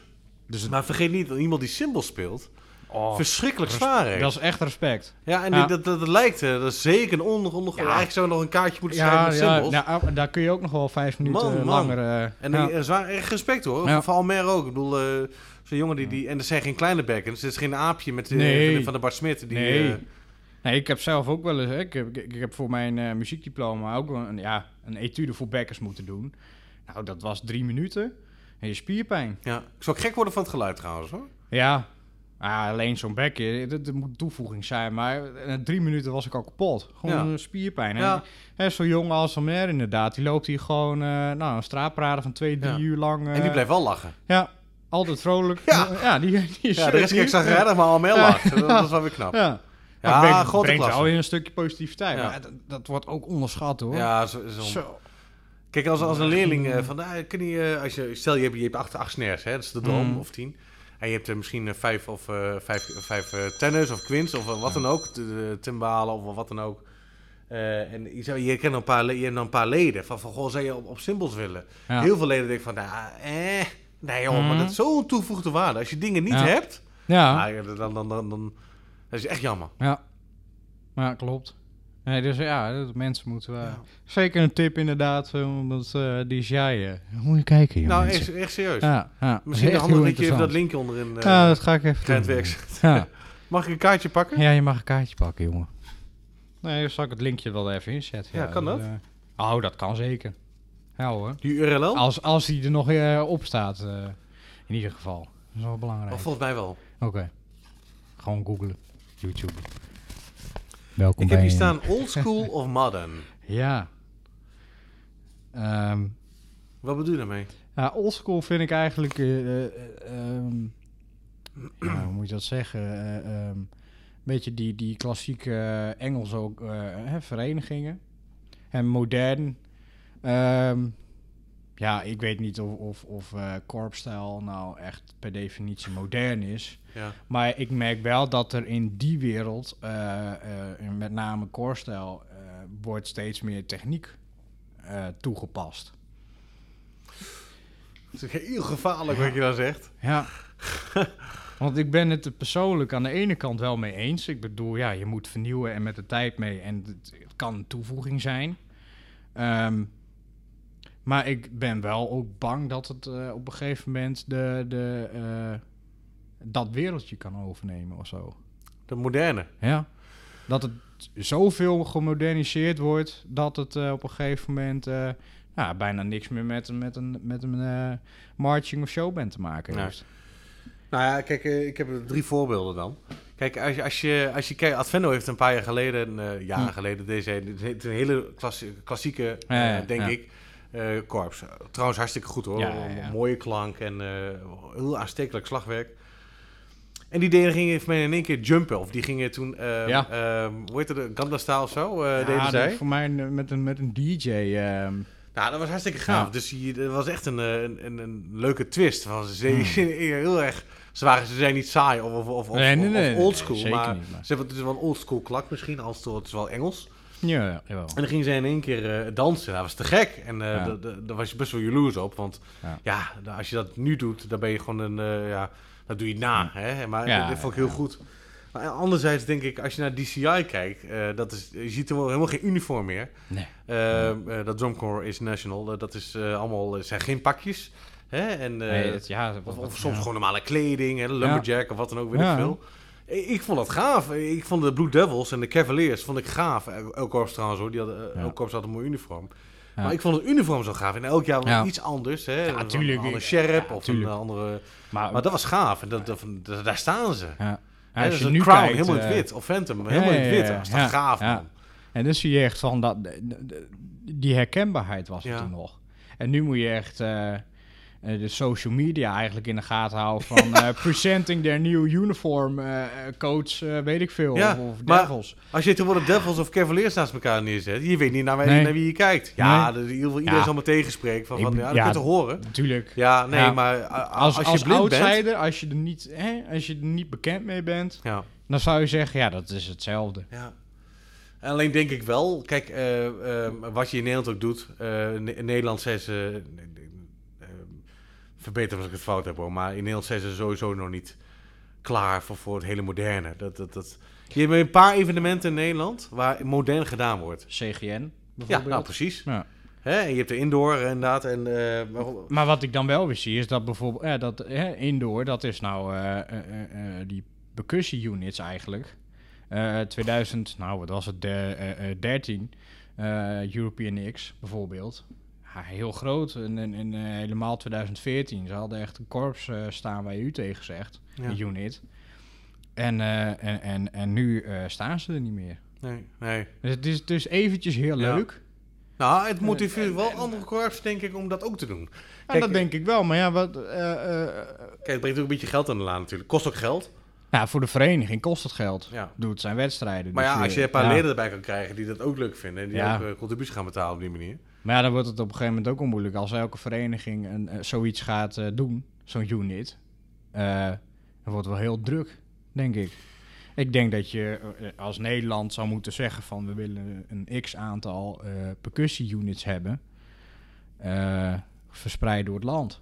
Dus het, Maar vergeet niet dat iemand die cymbals speelt, oh, verschrikkelijk zwaar dat is echt respect. Ja, en Ja. Dat, dat, dat lijkt, eh, dat is zeker een onder, onder, Ja. Eigenlijk zou nog een kaartje moeten schrijven Ja, met ja nou, daar kun je ook nog wel vijf minuten Man, man. langer... eh, En ja. er is waar echt respect hoor. Ja. Voor Almer ook. Ik bedoel, eh, zo'n jongen die, die... En er zijn geen kleine bekkens. Het is geen aapje met de, Nee. van, de, van de Bart Smit. Die, Nee. eh, Nee, ik heb zelf ook wel eens... hè, Ik heb, ik, ik heb voor mijn eh, muziekdiploma ook wel een, ja, een etude voor bekkers moeten doen. Nou, dat was drie minuten. En je spierpijn. ja. Ik zou gek worden van het geluid trouwens hoor. Ja, ah, alleen zo'n bekje, dat, dat moet een toevoeging zijn. Maar na drie minuten was ik al kapot. Gewoon Ja. spierpijn. Ja. En, hè, zo'n jongen als Almer inderdaad, die loopt hier gewoon eh, nou, een straatpraten van twee, drie Ja. uur lang. En die eh, blijft wel lachen. Ja, altijd vrolijk. Ja. Ja. die, die is Ja, de rest kijk zag redder, maar Almer lacht. Dat, dat is wel weer knap. Ja, Ja, het brengt, grote brengt klasse. wel weer een stukje positiviteit. Ja. Maar dat, dat wordt ook onderschat hoor. Ja, zo, zo. Zo. Kijk, als, als een leerling eh, van, nou, kun je, eh, als je, stel je hebt, je hebt acht, acht snares, hè, dat is de droom, Mm. of tien. En je hebt er misschien eh, vijf of eh, vijf, vijf eh, tenors of quints of eh, wat dan ook, timbalen of wat dan ook. Eh, en je, zou, je, kent een paar, le- je hebt dan een paar leden van, van goh, zou je op, op symbols willen? Ja. Heel veel leden denken van, nou, eh, nee joh, maar Mhm. dat is zo'n toegevoegde waarde. Als je dingen niet Ja. hebt, Ja. nou, ja, dan, dan, dan, dan, dan dat is echt jammer. ja. Ja, klopt. Nee, dus ja, dat mensen moeten wel... Ja. Zeker een tip inderdaad, eh, omdat eh die jij... eh, moet je kijken, joh, Nou, echt, echt serieus. Ja, ja. Misschien Echt handig dat je even dat linkje onderin eh Ja, dat ga ik even doen. Ja. Mag ik een kaartje pakken? ja, je mag een kaartje pakken, jongen. Nee, dan zal ik het linkje wel even inzetten. Ja, kan dat? oh, dat kan zeker. Ja hoor. Die URL? Als, als die er nog op staat, in ieder geval. Dat is wel belangrijk. Oh, volgens mij wel. Oké. Gewoon googlen. YouTube. Welkom Ik heb hier staan old school of modern. Ja. Ehm Wat bedoel je daarmee? ja, oldschool vind ik eigenlijk... eh, eh, eh, ehm, ja, hoe moet je dat zeggen? Een beetje die, die klassieke Engelse ook, hè, verenigingen. En modern... ehm, ja, ik weet niet of, of, of eh korpsstijl nou echt per definitie modern is. Ja. Maar ik merk wel dat er in die wereld, eh, eh, met name koorstijl, eh, wordt steeds meer techniek toegepast. Het is heel gevaarlijk wat je dan zegt. Ja. Want ik ben het er persoonlijk aan de ene kant wel mee eens. Ik bedoel, ja, je moet vernieuwen en met de tijd mee. En het, het kan een toevoeging zijn. Ehm, maar ik ben wel ook bang dat het eh, op een gegeven moment de, de, eh, dat wereldje kan overnemen of zo. De moderne. Ja. Dat het zoveel gemoderniseerd wordt dat het eh, op een gegeven moment ja, bijna niks meer met, een- met een, met een marching of showband te maken heeft. Nou ja, kijk, ik heb drie voorbeelden dan. Kijk, als je, als je, als je kijkt, Advendo heeft een paar jaar geleden, eh jaren Hm. geleden, deze het is een hele klassi- klassieke, Ja, ja, denk ja. ik, eh korps. Trouwens, hartstikke goed hoor. Ja, ja, ja. Mooie klank en eh, heel aanstekelijk slagwerk. En die deden gingen voor mij in één keer jumpen. Of die gingen toen, eh, Ja. eh, hoe heette de, Ganda Style of zo, eh, deden zij. Voor mij met een, met een DJ. ehm, Nou, dat was hartstikke gaaf. Dus je, dat was echt een, een, een, een leuke twist. Van, ze Hmm. heel erg... Ze, waren, ze zijn niet saai of, of, of, Nee, nee, nee, of oldschool. maar- ze hebben het is wel een oldschool klak misschien. Als het, het is wel Engels. Ja, jawel. En dan gingen ze in één keer eh, dansen. Dat was te gek. En eh, Ja. daar was je best wel jaloers op. Want Ja. als je dat nu doet, dan ben je gewoon een... eh, ja, dat doe je na. Hè? Maar dat vond ik heel goed. Maar anderzijds denk ik, als je naar DCI kijkt... dat is, je ziet er wel helemaal geen uniform meer. Nee. Eh, eh, dat Drumcore is national. dat is allemaal, zijn geen pakjes. Hè? En, nee, ja, of, soms ja. gewoon normale kleding, hè? lumberjack of wat dan ook, weet Ja. ik veel. Ik, vond dat gaaf. Ik vond de Blue Devils en de Cavaliers vond ik gaaf. El- Elk korps trouwens hoor, die hadden, eh, Ja. elk korps had een mooi uniform. Ja. Maar ik vond het uniform zo gaaf. En elk jaar was Ja. iets anders. Hè? Ja, Een andere sheriff of tuurlijk. een andere... Maar, Maar dat was gaaf. En dat, dat, dat- daar staan ze. ja. Als dus je nu Crown, kijkt, helemaal in het eh, wit. Of Phantom, helemaal in het wit. Dat was gaaf, man. En dan zie je echt van dat, die herkenbaarheid was toen nog. En nu moet je echt eh, de social media eigenlijk in de gaten houden van eh, presenting their new uniform, eh, eh, coach, eh, weet ik veel, Ja, of, Devils. Als je tegenwoordig Devils of Cavaliers naast elkaar neerzet, je weet niet naar, wie- Nee. naar wie je kijkt. Ja, Nee. de- iedereen zal me tegenspreken van, Ik- van ja, dat kun je te horen. Natuurlijk. Ja, nee, maar Als, als, als, je blind bent... outsider, als je, er niet, hè, als je er niet bekend mee bent, Ja. dan zou je zeggen, ja, dat is hetzelfde. Ja. Alleen denk ik wel, kijk, eh, eh, wat je in Nederland ook doet. eh, in Nederland zijn ze. eh, verbeter als ik het fout heb hoor. Maar in Nederland zijn ze sowieso nog niet klaar voor, voor het hele moderne. Dat, dat, dat. Je hebt een paar evenementen in Nederland waar modern gedaan wordt. CGN Ja, bijvoorbeeld. nou precies. Ja. Hè, je hebt de indoor inderdaad. En, eh, maar- Maar wat ik dan wel weer zie, is dat bijvoorbeeld ja, dat, indoor, dat is nou eh, eh, eh, eh, die percussie units eigenlijk. Eh 2000, nou wat was het, de, eh, eh, 13, eh, European X bijvoorbeeld. Heel groot, en, en, en, eh, helemaal 2014. Ze hadden echt een korps eh, staan waar je u tegen zegt, Ja. unit. En, eh, en, en, en nu staan ze er niet meer. nee, nee. Dus het is dus eventjes heel Ja. leuk. Nou, het motiveert wel andere korps, denk ik, om dat ook te doen. Ja, dat denk ik wel, maar ja, wat... Kijk, het brengt ook een beetje geld aan de laan natuurlijk. Kost ook geld. Nou, voor de vereniging kost het geld. Ja. Doe het zijn wedstrijden. Maar dus ja, als je een paar ja. leden erbij kan krijgen die dat ook leuk vinden en die Ja. ook contributie gaan betalen op die manier. Maar ja, dan wordt het op een gegeven moment ook onmoeilijk. Als elke vereniging een, eh, zoiets gaat eh, doen, zo'n unit, eh, dan wordt het wel heel druk, denk ik. Ik denk dat je als Nederland zou moeten zeggen van we willen een x aantal eh percussie-units hebben, verspreid door het land.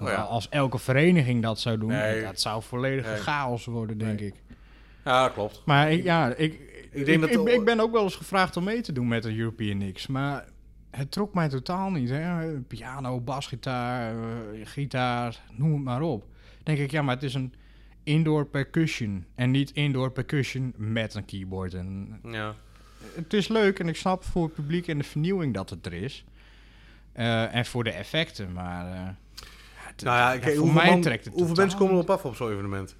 Oh ja. Als elke vereniging dat zou doen, Nee. dat zou volledig Nee. chaos worden, denk Nee. ik. Ja, klopt. Maar ik, ja, ik, ik, denk ik, dat ik, de- ik ben ook wel eens gevraagd om mee te doen met een European X. Maar het trok mij totaal niet. Hè? Piano, basgitaar, eh, gitaar, noem het maar op. denk ik, ja, maar het is een indoor percussion. En niet indoor percussion met een keyboard. En Ja. het is leuk en ik snap voor het publiek en de vernieuwing dat het er is. Eh, en voor de effecten, maar... eh, Nou ja, voor hoeveel, mij man- trekt het hoeveel mensen komen erop af op zo'n evenement?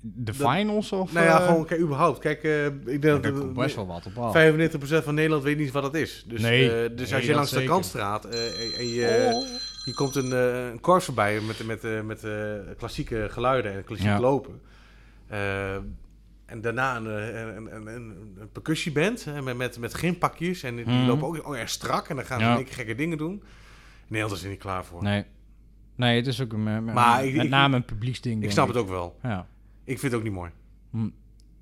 De finals of... nou ja, eh, gewoon kijk, überhaupt. Kijk, eh, ik denk ja, dat komt best wel wat op af. 95% van Nederland weet niet wat dat is. Dus, Nee. eh, dus Nee, als je langs de kantstraat eh, en- je, Oh. je komt een, eh, een korps voorbij met, met, met, met eh, klassieke geluiden en klassiek Ja. lopen. En daarna een, een, een, een, een percussieband met, met, met gympakjes. En die Mhm. lopen ook erg strak. En dan gaan ze Ja. een keer gekke dingen doen. Nederland is er niet klaar voor. Nee. Nee, het is ook een, een- Maar met ik- name een publieksding. ik snap het ook wel. Ja. Ik vind het ook niet mooi. Hm.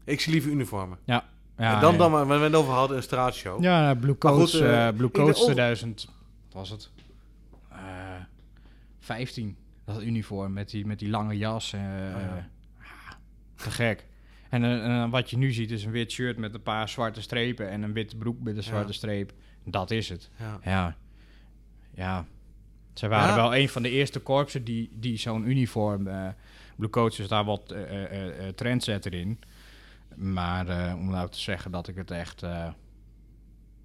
Ik zie liever uniformen. Ja. ja en dan, ja. dan waar we het over hadden, een straatshow. Ja, Blue Maar Coats, goed, eh, eh, Blue Coats on- 2000, wat was het? Eh 15, dat uniform met die, met die lange jas. eh, ja. ah, te gek. En eh, eh, wat je nu ziet is een wit shirt met een paar zwarte strepen en een witte broek met een zwarte streep. Dat is het. Ja. Ja. Zij waren Ja. wel een van de eerste korpsen die, die zo'n uniform... eh Blue Coats is daar wat eh, eh, eh, trendsetter in. Maar om nou te zeggen dat ik het echt...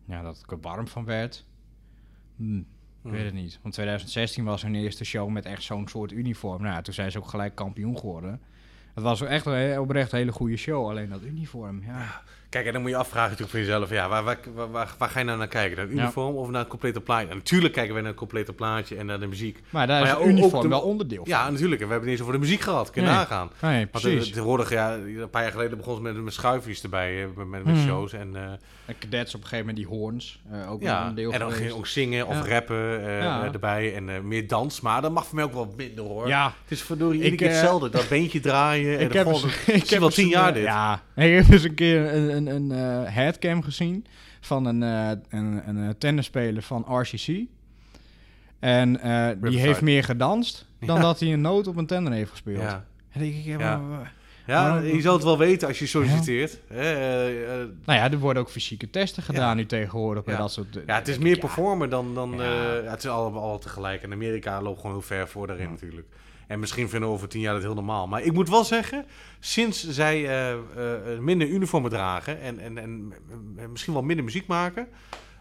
ja, dat ik er warm van werd... hm, ik weet het niet. Want 2016 was hun eerste show met echt zo'n soort uniform. Nou, toen zijn ze ook gelijk kampioen geworden. Het was echt een, oprecht een hele goede show. Alleen dat uniform, ja. Kijk, en dan moet je afvragen natuurlijk voor jezelf, ja, waar, waar, waar, waar, ga je nou naar kijken? Naar Ja. uniform of naar het complete plaatje? En natuurlijk kijken we naar het complete plaatje en naar de muziek. Maar daar Maar is ja, uniform de- wel onderdeel van. Ja, natuurlijk. En we hebben het niet eens over de muziek gehad. Kun je Nee. nagaan. Nee, precies. tegenwoordig, ja, een paar jaar geleden begon ze met, met schuifjes erbij, met, met, met Mhm. shows. En, eh, En cadets op een gegeven moment die horns. eh, ook ja, een deel en dan ging je ook zingen of rappen eh, erbij en meer dans. Maar dat mag voor mij ook wel minder hoor. Ja, Het is verdorie iedere keer hetzelfde. Dat beentje draaien. en ik heb, eens, ik heb wel tien een, jaar dit. Ja, ik heb eens een keer een, eh, headcam gezien van een, eh, een, een, eh, tennisspeler van RCC. En die heeft meer gedanst dan Ja. dat hij een noot op een tenner heeft gespeeld. Ja. En dan denk ik, ja, Ja. maar- Ja, je zou het wel weten als je solliciteert. Hè, eh, eh, nou ja, er worden ook fysieke testen gedaan nu tegenwoordig. Bij Ja. dat soort, ja, het is meer ik, ja, performen dan... dan Ja. ja, het is allemaal al tegelijk. En Amerika loopt gewoon heel ver voor daarin Ja. natuurlijk. En misschien vinden we over tien jaar dat heel normaal. Maar ik moet wel zeggen, sinds zij eh, eh, minder uniformen dragen... en, en, en eh, misschien wel minder muziek maken...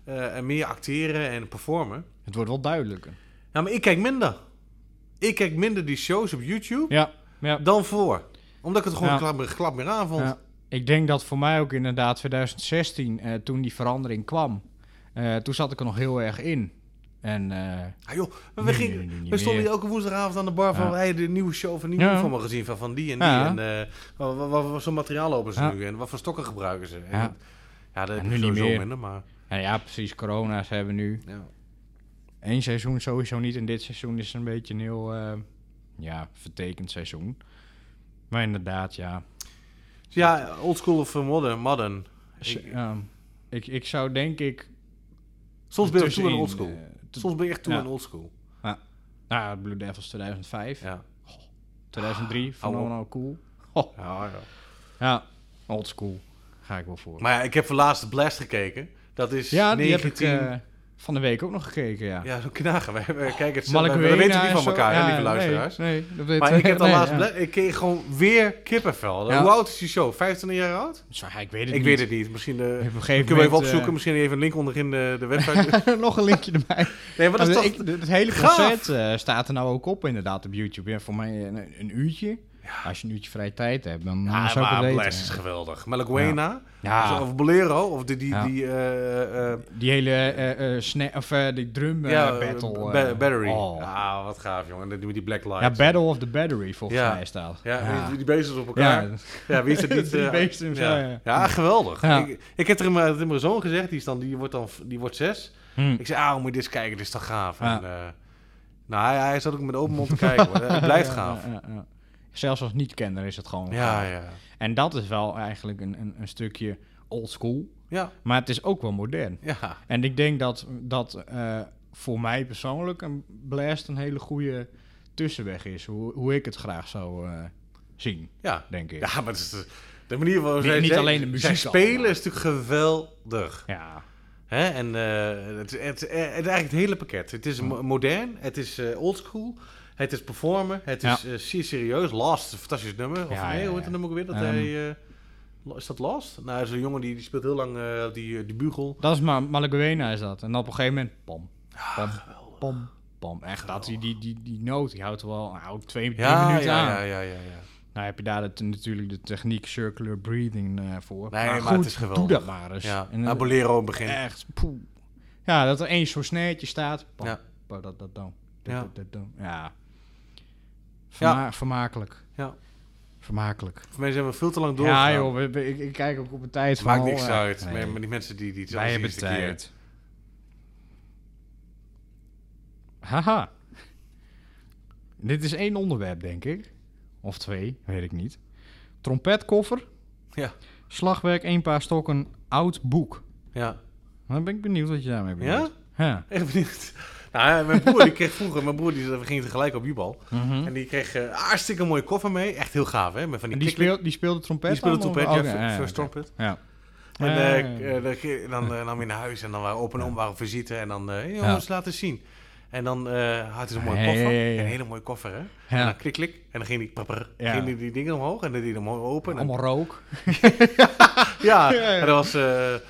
eh, en meer acteren en performen... Het wordt wel duidelijker. Ja, maar ik kijk minder. Ik kijk minder die shows op YouTube Ja, ja. dan voor. Omdat ik het gewoon Ja. klap, klap meer aan vond. Ja. ik denk dat voor mij ook inderdaad 2016, eh, toen die verandering kwam, eh, toen zat ik er nog heel erg in. En eh, Ah, joh, maar we, gingen, stonden hier elke woensdagavond aan de bar van... Ja. Hey, de nieuwe show van die Ja. van me gezien van, van die en die. Ja. En eh, wat, wat, wat voor materiaal lopen ze nu? En wat voor stokken gebruiken ze? En Ja. dat- ja, nu niet meer. minder, maar... ja, precies, corona's hebben nu. Ja. Eén seizoen sowieso niet. En dit seizoen is een beetje een heel eh, ja, vertekend seizoen. Maar inderdaad, ja. Ja, oldschool of eh, modern. modern. S- Ik- ik, ik zou denk ik... soms ben je oldschool. t- Soms ben je echt toe ja. aan oldschool. nou, Blue Devils 2005. Ja. 2003, van Ouwe. nou cool. Oh, Ja, ja. ja, old school. Ga ik wel voor. Maar ja, ik heb voor laatst Blast gekeken. Dat is ja, die 19... heb ik eh, van de week ook nog gekeken, ja. Ja, zo knagen. We, we kijken het we, we weten niet van elkaar, hè, Ja, lieve luisteraars. Nee, dat weet Maar ik heb nee, laatst... ja. Ik kreeg gewoon weer kippenvel. Hoe oud is die show? 25 jaar oud? Ja, ik weet het Ik niet. weet het niet. Misschien... eh Op een gegeven kunnen we even opzoeken. Misschien even een link onderin de, de website. eh, nog een linkje erbij. nee, dat is toch... ik- het hele concert eh, staat er nou ook op inderdaad op YouTube. Ja, voor mij een, een uurtje. Als je een uurtje vrije tijd hebt, dan Ja, zou ik het weten. Blast is geweldig. Malaguena. Ja, Of Bolero. Of die... die, Ja. die eh, eh, die hele sna- of, die drum ja, battle. ba- battery. oh. Ah, wat gaaf, jongen. En die die Black Lights. Ja, Battle of the Battery volgens Ja. mij staat. Ja, Die, die bezig op elkaar. Ja, Ja, wie is het niet? Drie eh, beesten, ja. ja. Ja, geweldig. Ja. Ik, ik heb tegen mijn, mijn zoon gezegd, die, is dan, die, wordt dan, die wordt zes. Hm. Ik zei, ah, moet je dit eens kijken, dit is toch gaaf. Ja. En, nou, hij, hij zat ook met open mond te kijken. hoor. Het blijft Ja, gaaf. Zelfs als niet-kenner is het gewoon Ja, ja. En dat is wel eigenlijk een, een, een stukje old school. Ja, Maar het is ook wel modern. ja. En ik denk dat, dat eh, voor mij persoonlijk een Blast een hele goede tussenweg is. Hoe, hoe ik het graag zou eh, zien, Ja, denk ik. ja maar is de, de manier waarop zij, niet alleen de muziek spelen allemaal. is natuurlijk geweldig. Ja. Hè? En eh, het, het, het, het is eigenlijk het hele pakket. Het is mo- modern, het is oldschool, het is performen, het Ja. is eh, zeer serieus. Last, een fantastisch nummer. Of Ja, nee, ja, hoe heet ja. het nummer ook weer? Dat Ehm. hij, eh, lo- is dat Last? Nou, een jongen die, die speelt heel lang eh, die, eh, die bugel. Dat is maar Malaguena is dat. En op een gegeven moment, pom, pom, geweldig. pom, pom. Echt, dat, die, die, die, die noot, die houdt wel nou, twee, Ja, minuten ja, aan. ja, ja, ja, ja. Nou heb je daar het, natuurlijk de techniek circular breathing eh, voor. Nee, maar goed, het is geweldig. doe dat maar eens. ja. En, eh, Bolero begin. echt, poeh. Ja, dat er één zo'n sneetje staat. Pam, Ja. pa, dat, dat, dan. Ja. Dat, ja. Verma- Vermakelijk. Ja. Vermakelijk. Voor mij zijn we veel te lang doorgegaan. Ja joh, we- we- ik, ik kijk ook op een tijd. Maakt niks oh, uit. nee. Maar, die mensen die, die het Wij hebben de tijd. Haha. Dit is één onderwerp, denk ik. Of twee, weet ik niet. Trompetkoffer. Ja. Slagwerk, één paar stokken, oud boek. Ja. Dan ben ik benieuwd wat je daarmee bedoelt. Ja? Echt benieuwd. Nou, ja, mijn broer die kreeg vroeger, mijn broer die we gingen tegelijk op jubal. Mhm. En die kreeg eh hartstikke mooie koffer mee. Echt heel gaaf, hè? Met van die, En die, die speelde trompet die speelde trompet, ja, ja, first trumpet. Ja. En eh, eh, dan, eh, nam hij naar huis en dan waren open en om, waren visite. En dan, eh jongens, laat eens zien. En dan eh, had hij zo'n mooie Hey, koffer. hey, hey. Een hele mooie koffer, hè? En Ja. dan klik, klik. En dan ging die, prapper, Ja. ging die, die dingen omhoog. En dan deed hij hem open. En, Allemaal rook. ja, en dat was... eh, eh,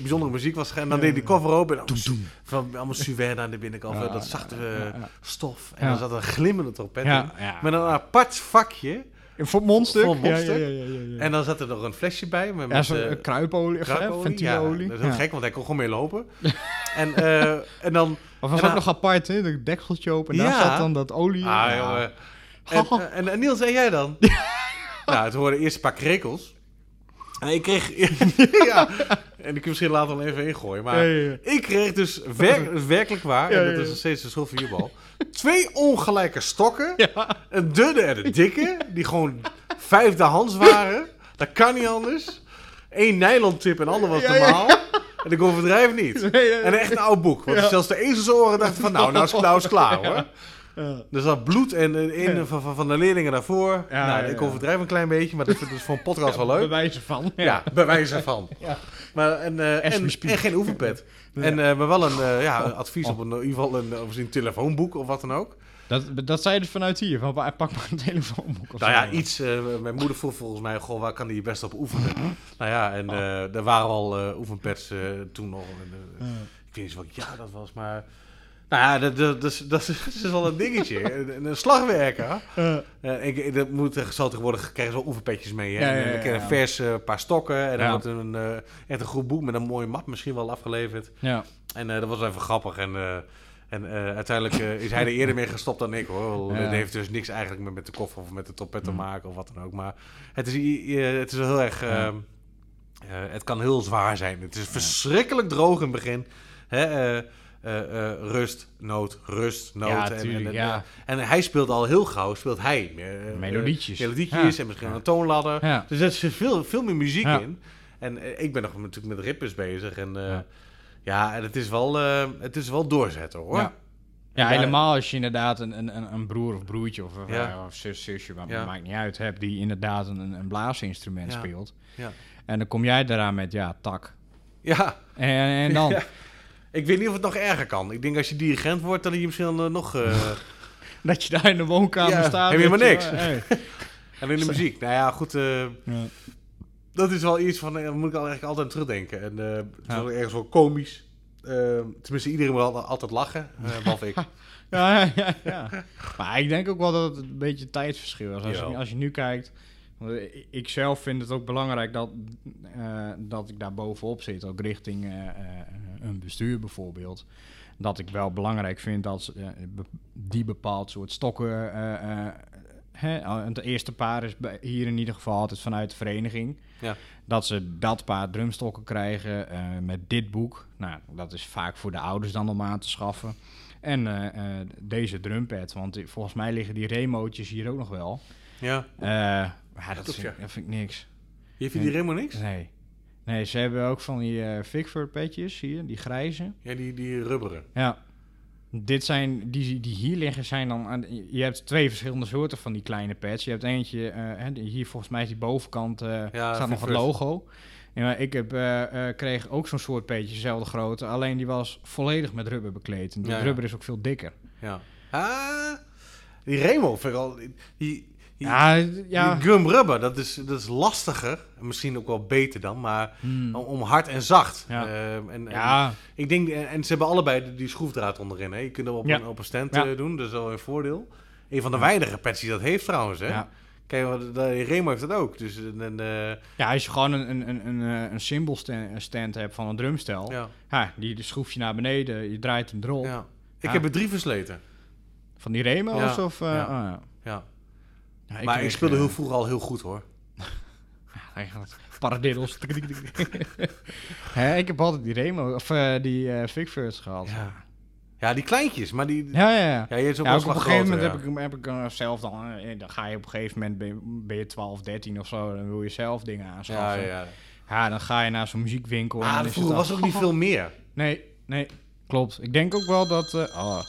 bijzondere muziek was en dan deed die koffer open en dan van allemaal suède aan de binnenkant, dat zachte eh, stof en dan zat er een glimmende trompet in met een apart vakje Voor mondstuk. Voor mondstuk. Ja, ja, ja, en dan zat er nog een flesje bij met, ja, zo'n eh, eh, kruipolie, eh, ventielolie. Dat is heel gek, want hij kon gewoon mee lopen. en, eh, en dan... Of was En ook nog apart, hè? De dekseltje open. En Ja. daar zat dan dat olie. Ah. En, eh, en, en Niels, en jij dan? nou, het hoorde eerst een paar krekels. En ik kreeg... ja, en ik kan misschien later wel even ingooien, maar... Ja, ja, ja. Ik kreeg dus wer- werkelijk waar, en dat is nog steeds een Jubal, twee ongelijke stokken. Een dunne en een dikke, die gewoon vijfde hands waren. Dat kan niet anders. Eén nylon tip en de ander was normaal. En ik overdrijf niet. En echt een oud boek. Want zelfs de ezelsoren dachten van, nou, nou is, nou is het klaar hoor. Ja. Er zat bloed en in Ja. van, van, de leerlingen daarvoor. Ja, nou, ja, ik ja. overdrijf een klein beetje, maar dat is dus voor een podcast wel leuk. Bewijzen van. Ja, bij wijze van. Ja. Maar, en, eh, en, geen oefenpad. En eh, maar wel een, eh, ja, een advies op een, in ieder geval een, of een telefoonboek of wat dan ook. Dat, dat zei je dus vanuit hier. Van, pak maar een telefoonboek of Nou ja, zo. iets. mijn moeder vroeg volgens mij, goh, waar kan die je best op oefenen? nou ja, en eh, er waren al oefenpads eh, toen nog. Ik weet niet welk jaar dat was, maar Nou ja, dat, dat, dat, is, dat, is, dat is wel een dingetje. een, een slagwerker. Uh, ik, ik, dat moet, zal tegenwoordig krijgen zo oefenpetjes mee. Hè? Ja, ja, en dan ja. een vers eh, paar stokken. En dan wordt een, eh, echt een goed boek met een mooie map misschien wel afgeleverd. Ja. En eh, dat was wel even grappig. En, eh, en eh, uiteindelijk eh, is hij er eerder mee gestopt dan ik hoor. Het heeft dus niks eigenlijk met, met de koffer of met de trompet te Mm. maken of wat dan ook. Maar het is, het is wel heel erg... Ehm, eh, het kan heel zwaar zijn. Het is verschrikkelijk droog in het begin. Hè, eh, eh, eh, rust, noot, rust, noot. Ja, en, tuurlijk, en, ja. en hij speelt al heel gauw, speelt hij. eh, eh, Melodietjes. melodietjes en misschien een toonladder. Dus er zit veel, veel meer muziek in. En eh, ik ben nog natuurlijk met rippers bezig. En eh, ja, Ja. en het is wel, eh, het is wel doorzetten hoor. Ja. Ja, daar- helemaal als je inderdaad een, een, een- broer of broertje of, Ja. of zus, zusje, Ja. maakt niet uit, hebt die inderdaad een, een blaasinstrument speelt. Ja. En dan kom jij eraan met, ja, tak. Ja. En, en dan? Ik weet niet of het nog erger kan. Ik denk als je dirigent wordt, dan je misschien eh, nog... eh, Dat je daar in de woonkamer Ja, staat. heb je maar niks. hey. en in de muziek. Nou ja, goed. eh, Ja. dat is wel iets van... moet ik eigenlijk altijd terugdenken. En het is Ja. wel ergens wel komisch. Tenminste, iedereen moet al- altijd lachen. eh behalve ik. Ja, ja, ja. Maar ik denk ook wel dat het een beetje tijdsverschil is. Als, je, als je nu kijkt... want ik- zelf vind het ook belangrijk dat, eh, dat ik daar bovenop zit. Ook richting eh, eh, een bestuur bijvoorbeeld. Dat ik wel belangrijk vind dat die bepaald soort stokken... hè, het eerste paar is hier in ieder geval altijd vanuit de vereniging. Ja. Dat ze dat paar drumstokken krijgen met dit boek. Nou, dat is vaak voor de ouders dan om aan te schaffen. En deze drumpad, want volgens mij liggen die remootjes hier ook nog wel. Ja. Maar dat, vind, ja. dat vind ik niks. Je vindt die helemaal niks? Nee. Nee, ze hebben ook van die Figford petjes hier, die grijze. Ja, die, die rubberen. Ja. Dit zijn, die, die hier liggen zijn dan... aan- Je hebt twee verschillende soorten van die kleine pads. Je hebt eentje, eh, hier volgens mij is die bovenkant, Ja, staat nog het logo. En maar ik heb, kreeg ook zo'n soort petje, dezelfde grootte. Alleen die was volledig met rubber bekleed. En die Ja, ja. rubber is ook veel dikker. Ja. Ah, die Remo vind ik al... Die, die, Ja, ja. gum rubber, dat is, dat is lastiger. En Misschien ook wel beter dan, maar Hmm. om, hard en zacht. Ja. Ehm, en, en Ja, ik denk, en ze hebben allebei die, schroefdraad onderin. Hè? Je kunt hem op, Ja. een, op een stand Ja. eh, doen, dat is wel een voordeel. Een van de weinige pets die dat heeft trouwens. Hè? ja. Kijk, Remo heeft dat ook. Dus, en, eh, ja, als je gewoon een, een, een, een, eh, een cymbal stand, stand hebt van een drumstel. Ja. ja, die die schroef je naar beneden, je draait hem erop. ja. Ik Ja. heb er drie versleten. Van die Remo's of... eh, ja. oh, ja. Ja. Maar ik speelde eh, heel vroeger al heel goed hoor. Paradiddels. Hè, ik heb altijd die Remo, of eh, die eh Figfirst gehad. Ja, Ja. die kleintjes, maar die... ja, ja. ja. Ja, je hebt ook Ja, ook op een gegeven moment heb ik, heb ik zelf dan, dan ga je op een gegeven moment, ben je, ben je 12, 13 of zo, dan wil je zelf dingen aanschaffen. ja, Ja, ja. dan ga je naar zo'n muziekwinkel. Ah, vroeger was ook niet veel meer. Nee, nee, klopt. Ik denk ook wel dat, oh,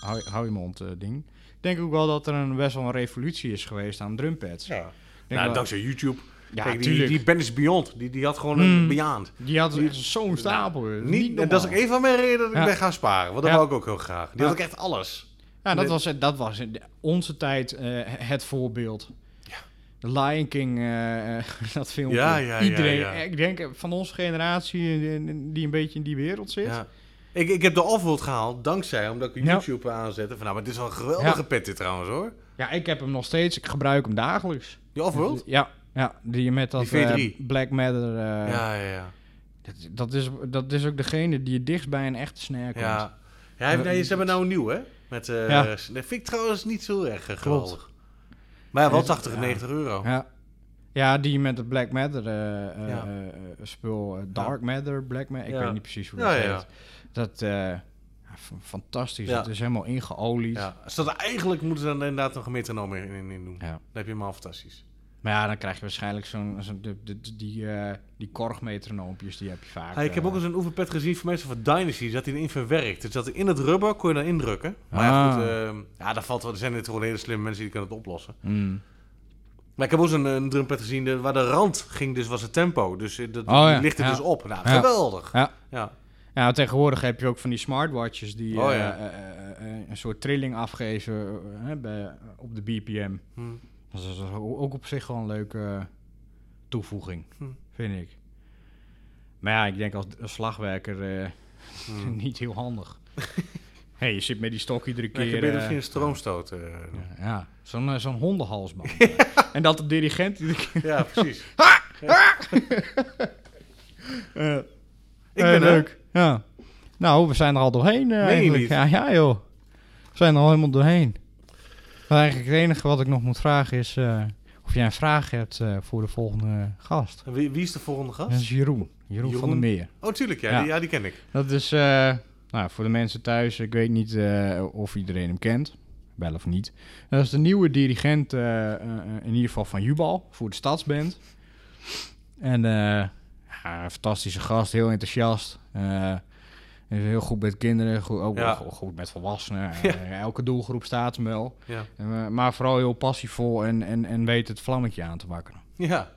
hou, hou je mond ding. Ik denk ook wel dat er een, best wel een revolutie is geweest aan drumpads. Ja. Ik denk Nou, wel- dankzij YouTube. ja, Kijk, die, die Band is Beyond, die, die had gewoon een Mm. Beyond. Die had die- zo'n stapel. Niet, en dat is ook een van mijn redenen dat ik Ja. ben gaan sparen. Want dat Ja. wou ik ook heel graag. Die Ja. had ook echt alles. Ja, dat was, dat was in de- onze tijd eh, het voorbeeld. Ja. The Lion King, eh, eh, dat filmpje. Ja, ja, ja, Iedereen, ja. ik denk van onze generatie die een beetje in die wereld zit. Ik, ik heb de Offworld gehaald, dankzij, omdat ik. YouTube aanzette. Van, nou, maar het is wel een geweldige pet dit trouwens hoor. Ja, ik heb hem nog steeds. Ik gebruik hem dagelijks. Die Offworld? Ja, ja die met dat Die V3. eh, Black Matter. eh, ja, ja, ja. dat, dat, is, dat is ook degene die het dichtst bij een echte snare komt. Ja, ja hij nee, ze hebben nou een nieuw hè. Met, eh Ja. Dat vind ik trouwens niet zo erg eh, geweldig. Maar ja, wel Nee, 80, ja. 90 euro. Ja. Ja, die met het Black Matter eh, eh, Ja. eh, spul. eh, Dark Matter, Black Matter. Ik weet niet precies hoe dat ja, heet. Dat, eh, fantastisch. Ja. Het is helemaal ingeolied. Ja. Als dat eigenlijk moeten ze dan inderdaad nog een metronoom in, in, in doen. Ja. Dan heb je hem al fantastisch. Maar ja, dan krijg je waarschijnlijk zo'n... zo'n de, de, de- die, eh die korgmetronoompjes, die heb je vaak. Ja, ik heb eh, ook eens een oefenpet gezien voor mensen van Dynasty. Zat hij erin verwerkt. Dus dat in het rubber kon je dan indrukken. Maar ja, Ah. goed. ja, dat valt wel. Er zijn natuurlijk gewoon hele slimme mensen die kunnen het oplossen. mm. Maar ik heb ook zo'n een drumpet gezien de- waar de rand ging, dus was het tempo. Dus eh, dat Oh ja, die ligt er ja. dus op. Nou, Ja. geweldig. Ja. Ja. Tegenwoordig heb je ook van die smartwatches die Oh, eh, ja. eh, eh, een soort trilling afgeven bij, op de BPM. Hm. Dat is ook op zich wel een leuke toevoeging, Hm. vind ik. Maar ja, ik denk als, als slagwerker eh, Hm. niet heel handig. hey, je zit met die stok iedere keer. misschien een stroomstoot. ja, ja, zo'n zo'n hondenhalsband. En dat de dirigent iedere keer... ja, precies. Ik eh, er. leuk. Ja. Nou, we zijn er al doorheen je eigenlijk. Ja, ja, joh. We zijn er al helemaal doorheen. Maar eigenlijk het enige wat ik nog moet vragen is... eh, of jij een vraag hebt voor de volgende gast. Wie, wie is de volgende gast? Dat is Jeroen. Jeroen, van der Meer. Oh, tuurlijk, ja, Ja. Die, ja die ken ik. Dat is nou, voor de mensen thuis. Ik weet niet of iedereen hem kent. Wel of niet. Dat is de nieuwe dirigent, in ieder geval van Jubal, voor de stadsband. En eh, ja, een fantastische gast, heel enthousiast. Is heel goed met kinderen, goed, ook Ja. goed met volwassenen. Ja. Eh, elke doelgroep staat hem wel. Ja. Eh, maar vooral heel passievol en, en, en weet het vlammetje aan te wakkeren. Ja.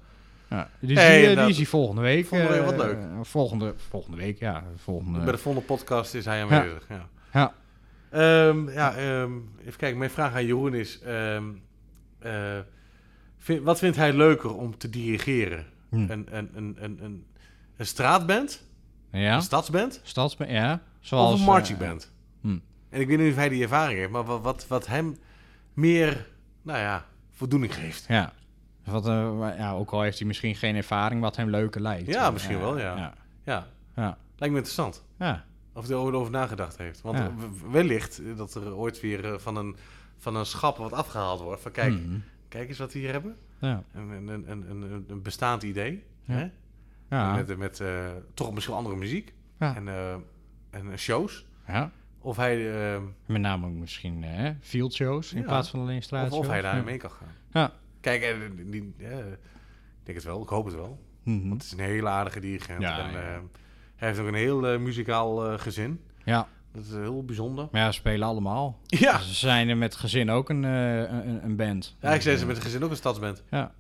Ja, die, Hey, die inderdaad. is hij volgende week. Volgende week, wat leuk. volgende, volgende week, ja. Volgende, Bij de volgende podcast is hij aanwezig. Ja. ja. Ehm, ja, ehm, even kijken. Mijn vraag aan Jeroen is... vind- wat vindt hij leuker om te dirigeren? Een, een, een, een, een, een straatband? Ja, Een stadsband? stadsband, ja. Of Zoals, een marchingband? eh, hm. En ik weet niet of hij die ervaring heeft, maar wat, wat, wat hem meer, nou ja, voldoening geeft. ja. Wat, wa- ja, ook al heeft hij misschien geen ervaring wat hem leuker lijkt. Ja, misschien wel, ja. Ja, Ja, ja. lijkt me interessant. ja. Of hij erover nagedacht heeft. Want Ja. wellicht dat er ooit weer eh, van een, van een schap wat afgehaald wordt. Van kijk, Mhm. kijk eens wat we hier hebben. Ja. Een, een, een, een, een, een bestaand idee. Ja. Hè? Ja. Met, met eh, toch misschien andere muziek. Ja. En, eh, en shows. ja. Of hij, eh, Met name ook misschien field shows in plaats van alleen of, straatshows. of hij daarin ja. mee kan gaan. Ja. Kijk, die, ik denk het wel. Ik hoop het wel. Mhm. Want het is een hele aardige dirigent. Ja, en, hij heeft ook een heel muzikaal gezin. ja. Dat is heel bijzonder. Maar ja, ze spelen allemaal. Ja, Ze zijn er met gezin ook een, een, een band. ja ik zei ze met gezin ook een stadsband. Ja.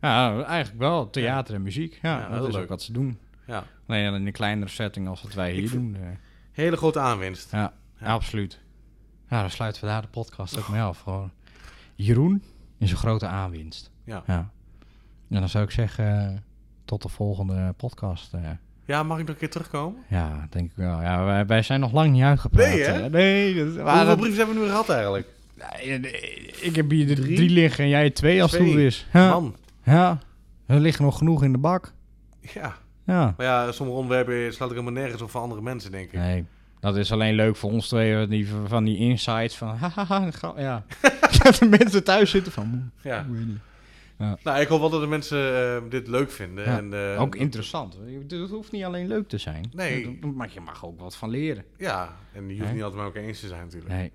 Ja, eigenlijk wel. Theater en muziek. Ja, dat is leuk. ook wat ze doen. Ja. Alleen in een kleinere setting als wat wij hier doen. eh. Hele grote aanwinst. Ja, absoluut. Ja, dan sluiten we daar de podcast ook mee af. Gewoon. Jeroen is een grote aanwinst. Ja. Ja. En dan zou ik zeggen, eh, tot de volgende podcast. eh. Ja, mag ik nog een keer terugkomen? ja, denk ik wel. Ja, wij, wij zijn nog lang niet uitgepraat. Nee, hè? Nee, dat, maar Hoeveel dat- brieven hebben we nu gehad eigenlijk? Ik heb hier de Drie? drie, liggen en jij twee als het goed is. Man. Ja, er liggen nog genoeg in de bak. Ja. Ja. Maar ja, sommige onderwerpen sluit ik helemaal nergens op voor andere mensen, denk ik. Nee, dat is alleen leuk voor ons twee, die, van die insights van, hahaha, ja. dat de mensen thuis zitten van, "Moe, Ja. niet. Nou, ik hoop wel dat de mensen eh, dit leuk vinden. Ja, En, eh, ook interessant. Het hoeft niet alleen leuk te zijn. Nee. Maar je mag ook wat van leren. Ja, en je hoeft niet altijd met elkaar eens te zijn natuurlijk. Nee.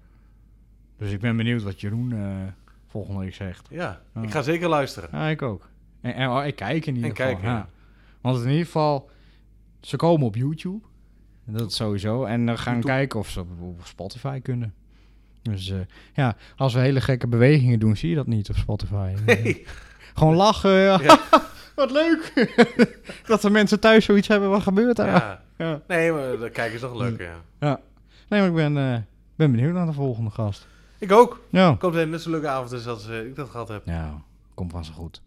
Dus ik ben benieuwd wat Jeroen eh, volgende week zegt. Ja, Ja. ik ga zeker luisteren. Ja, ik ook. En, en oh, ik kijk in ieder En geval. kijken, ja. Want in ieder geval, ze komen op YouTube. Dat sowieso. En dan gaan YouTube. kijken of ze op, op Spotify kunnen. Dus eh, ja, als we hele gekke bewegingen doen, zie je dat niet op Spotify. Nee. Gewoon lachen. ja. Ja. Wat leuk. dat de mensen thuis zoiets hebben. Wat gebeurt daar? Ja. Ja. Nee, maar dat kijken is toch leuk, ja. ja. Nee, maar ik ben, eh, ben benieuwd naar de volgende gast. Ik ook. Ja. Ik hoop dat het net zo'n leuke avond is als eh, ik dat gehad heb. Ja, komt vast goed.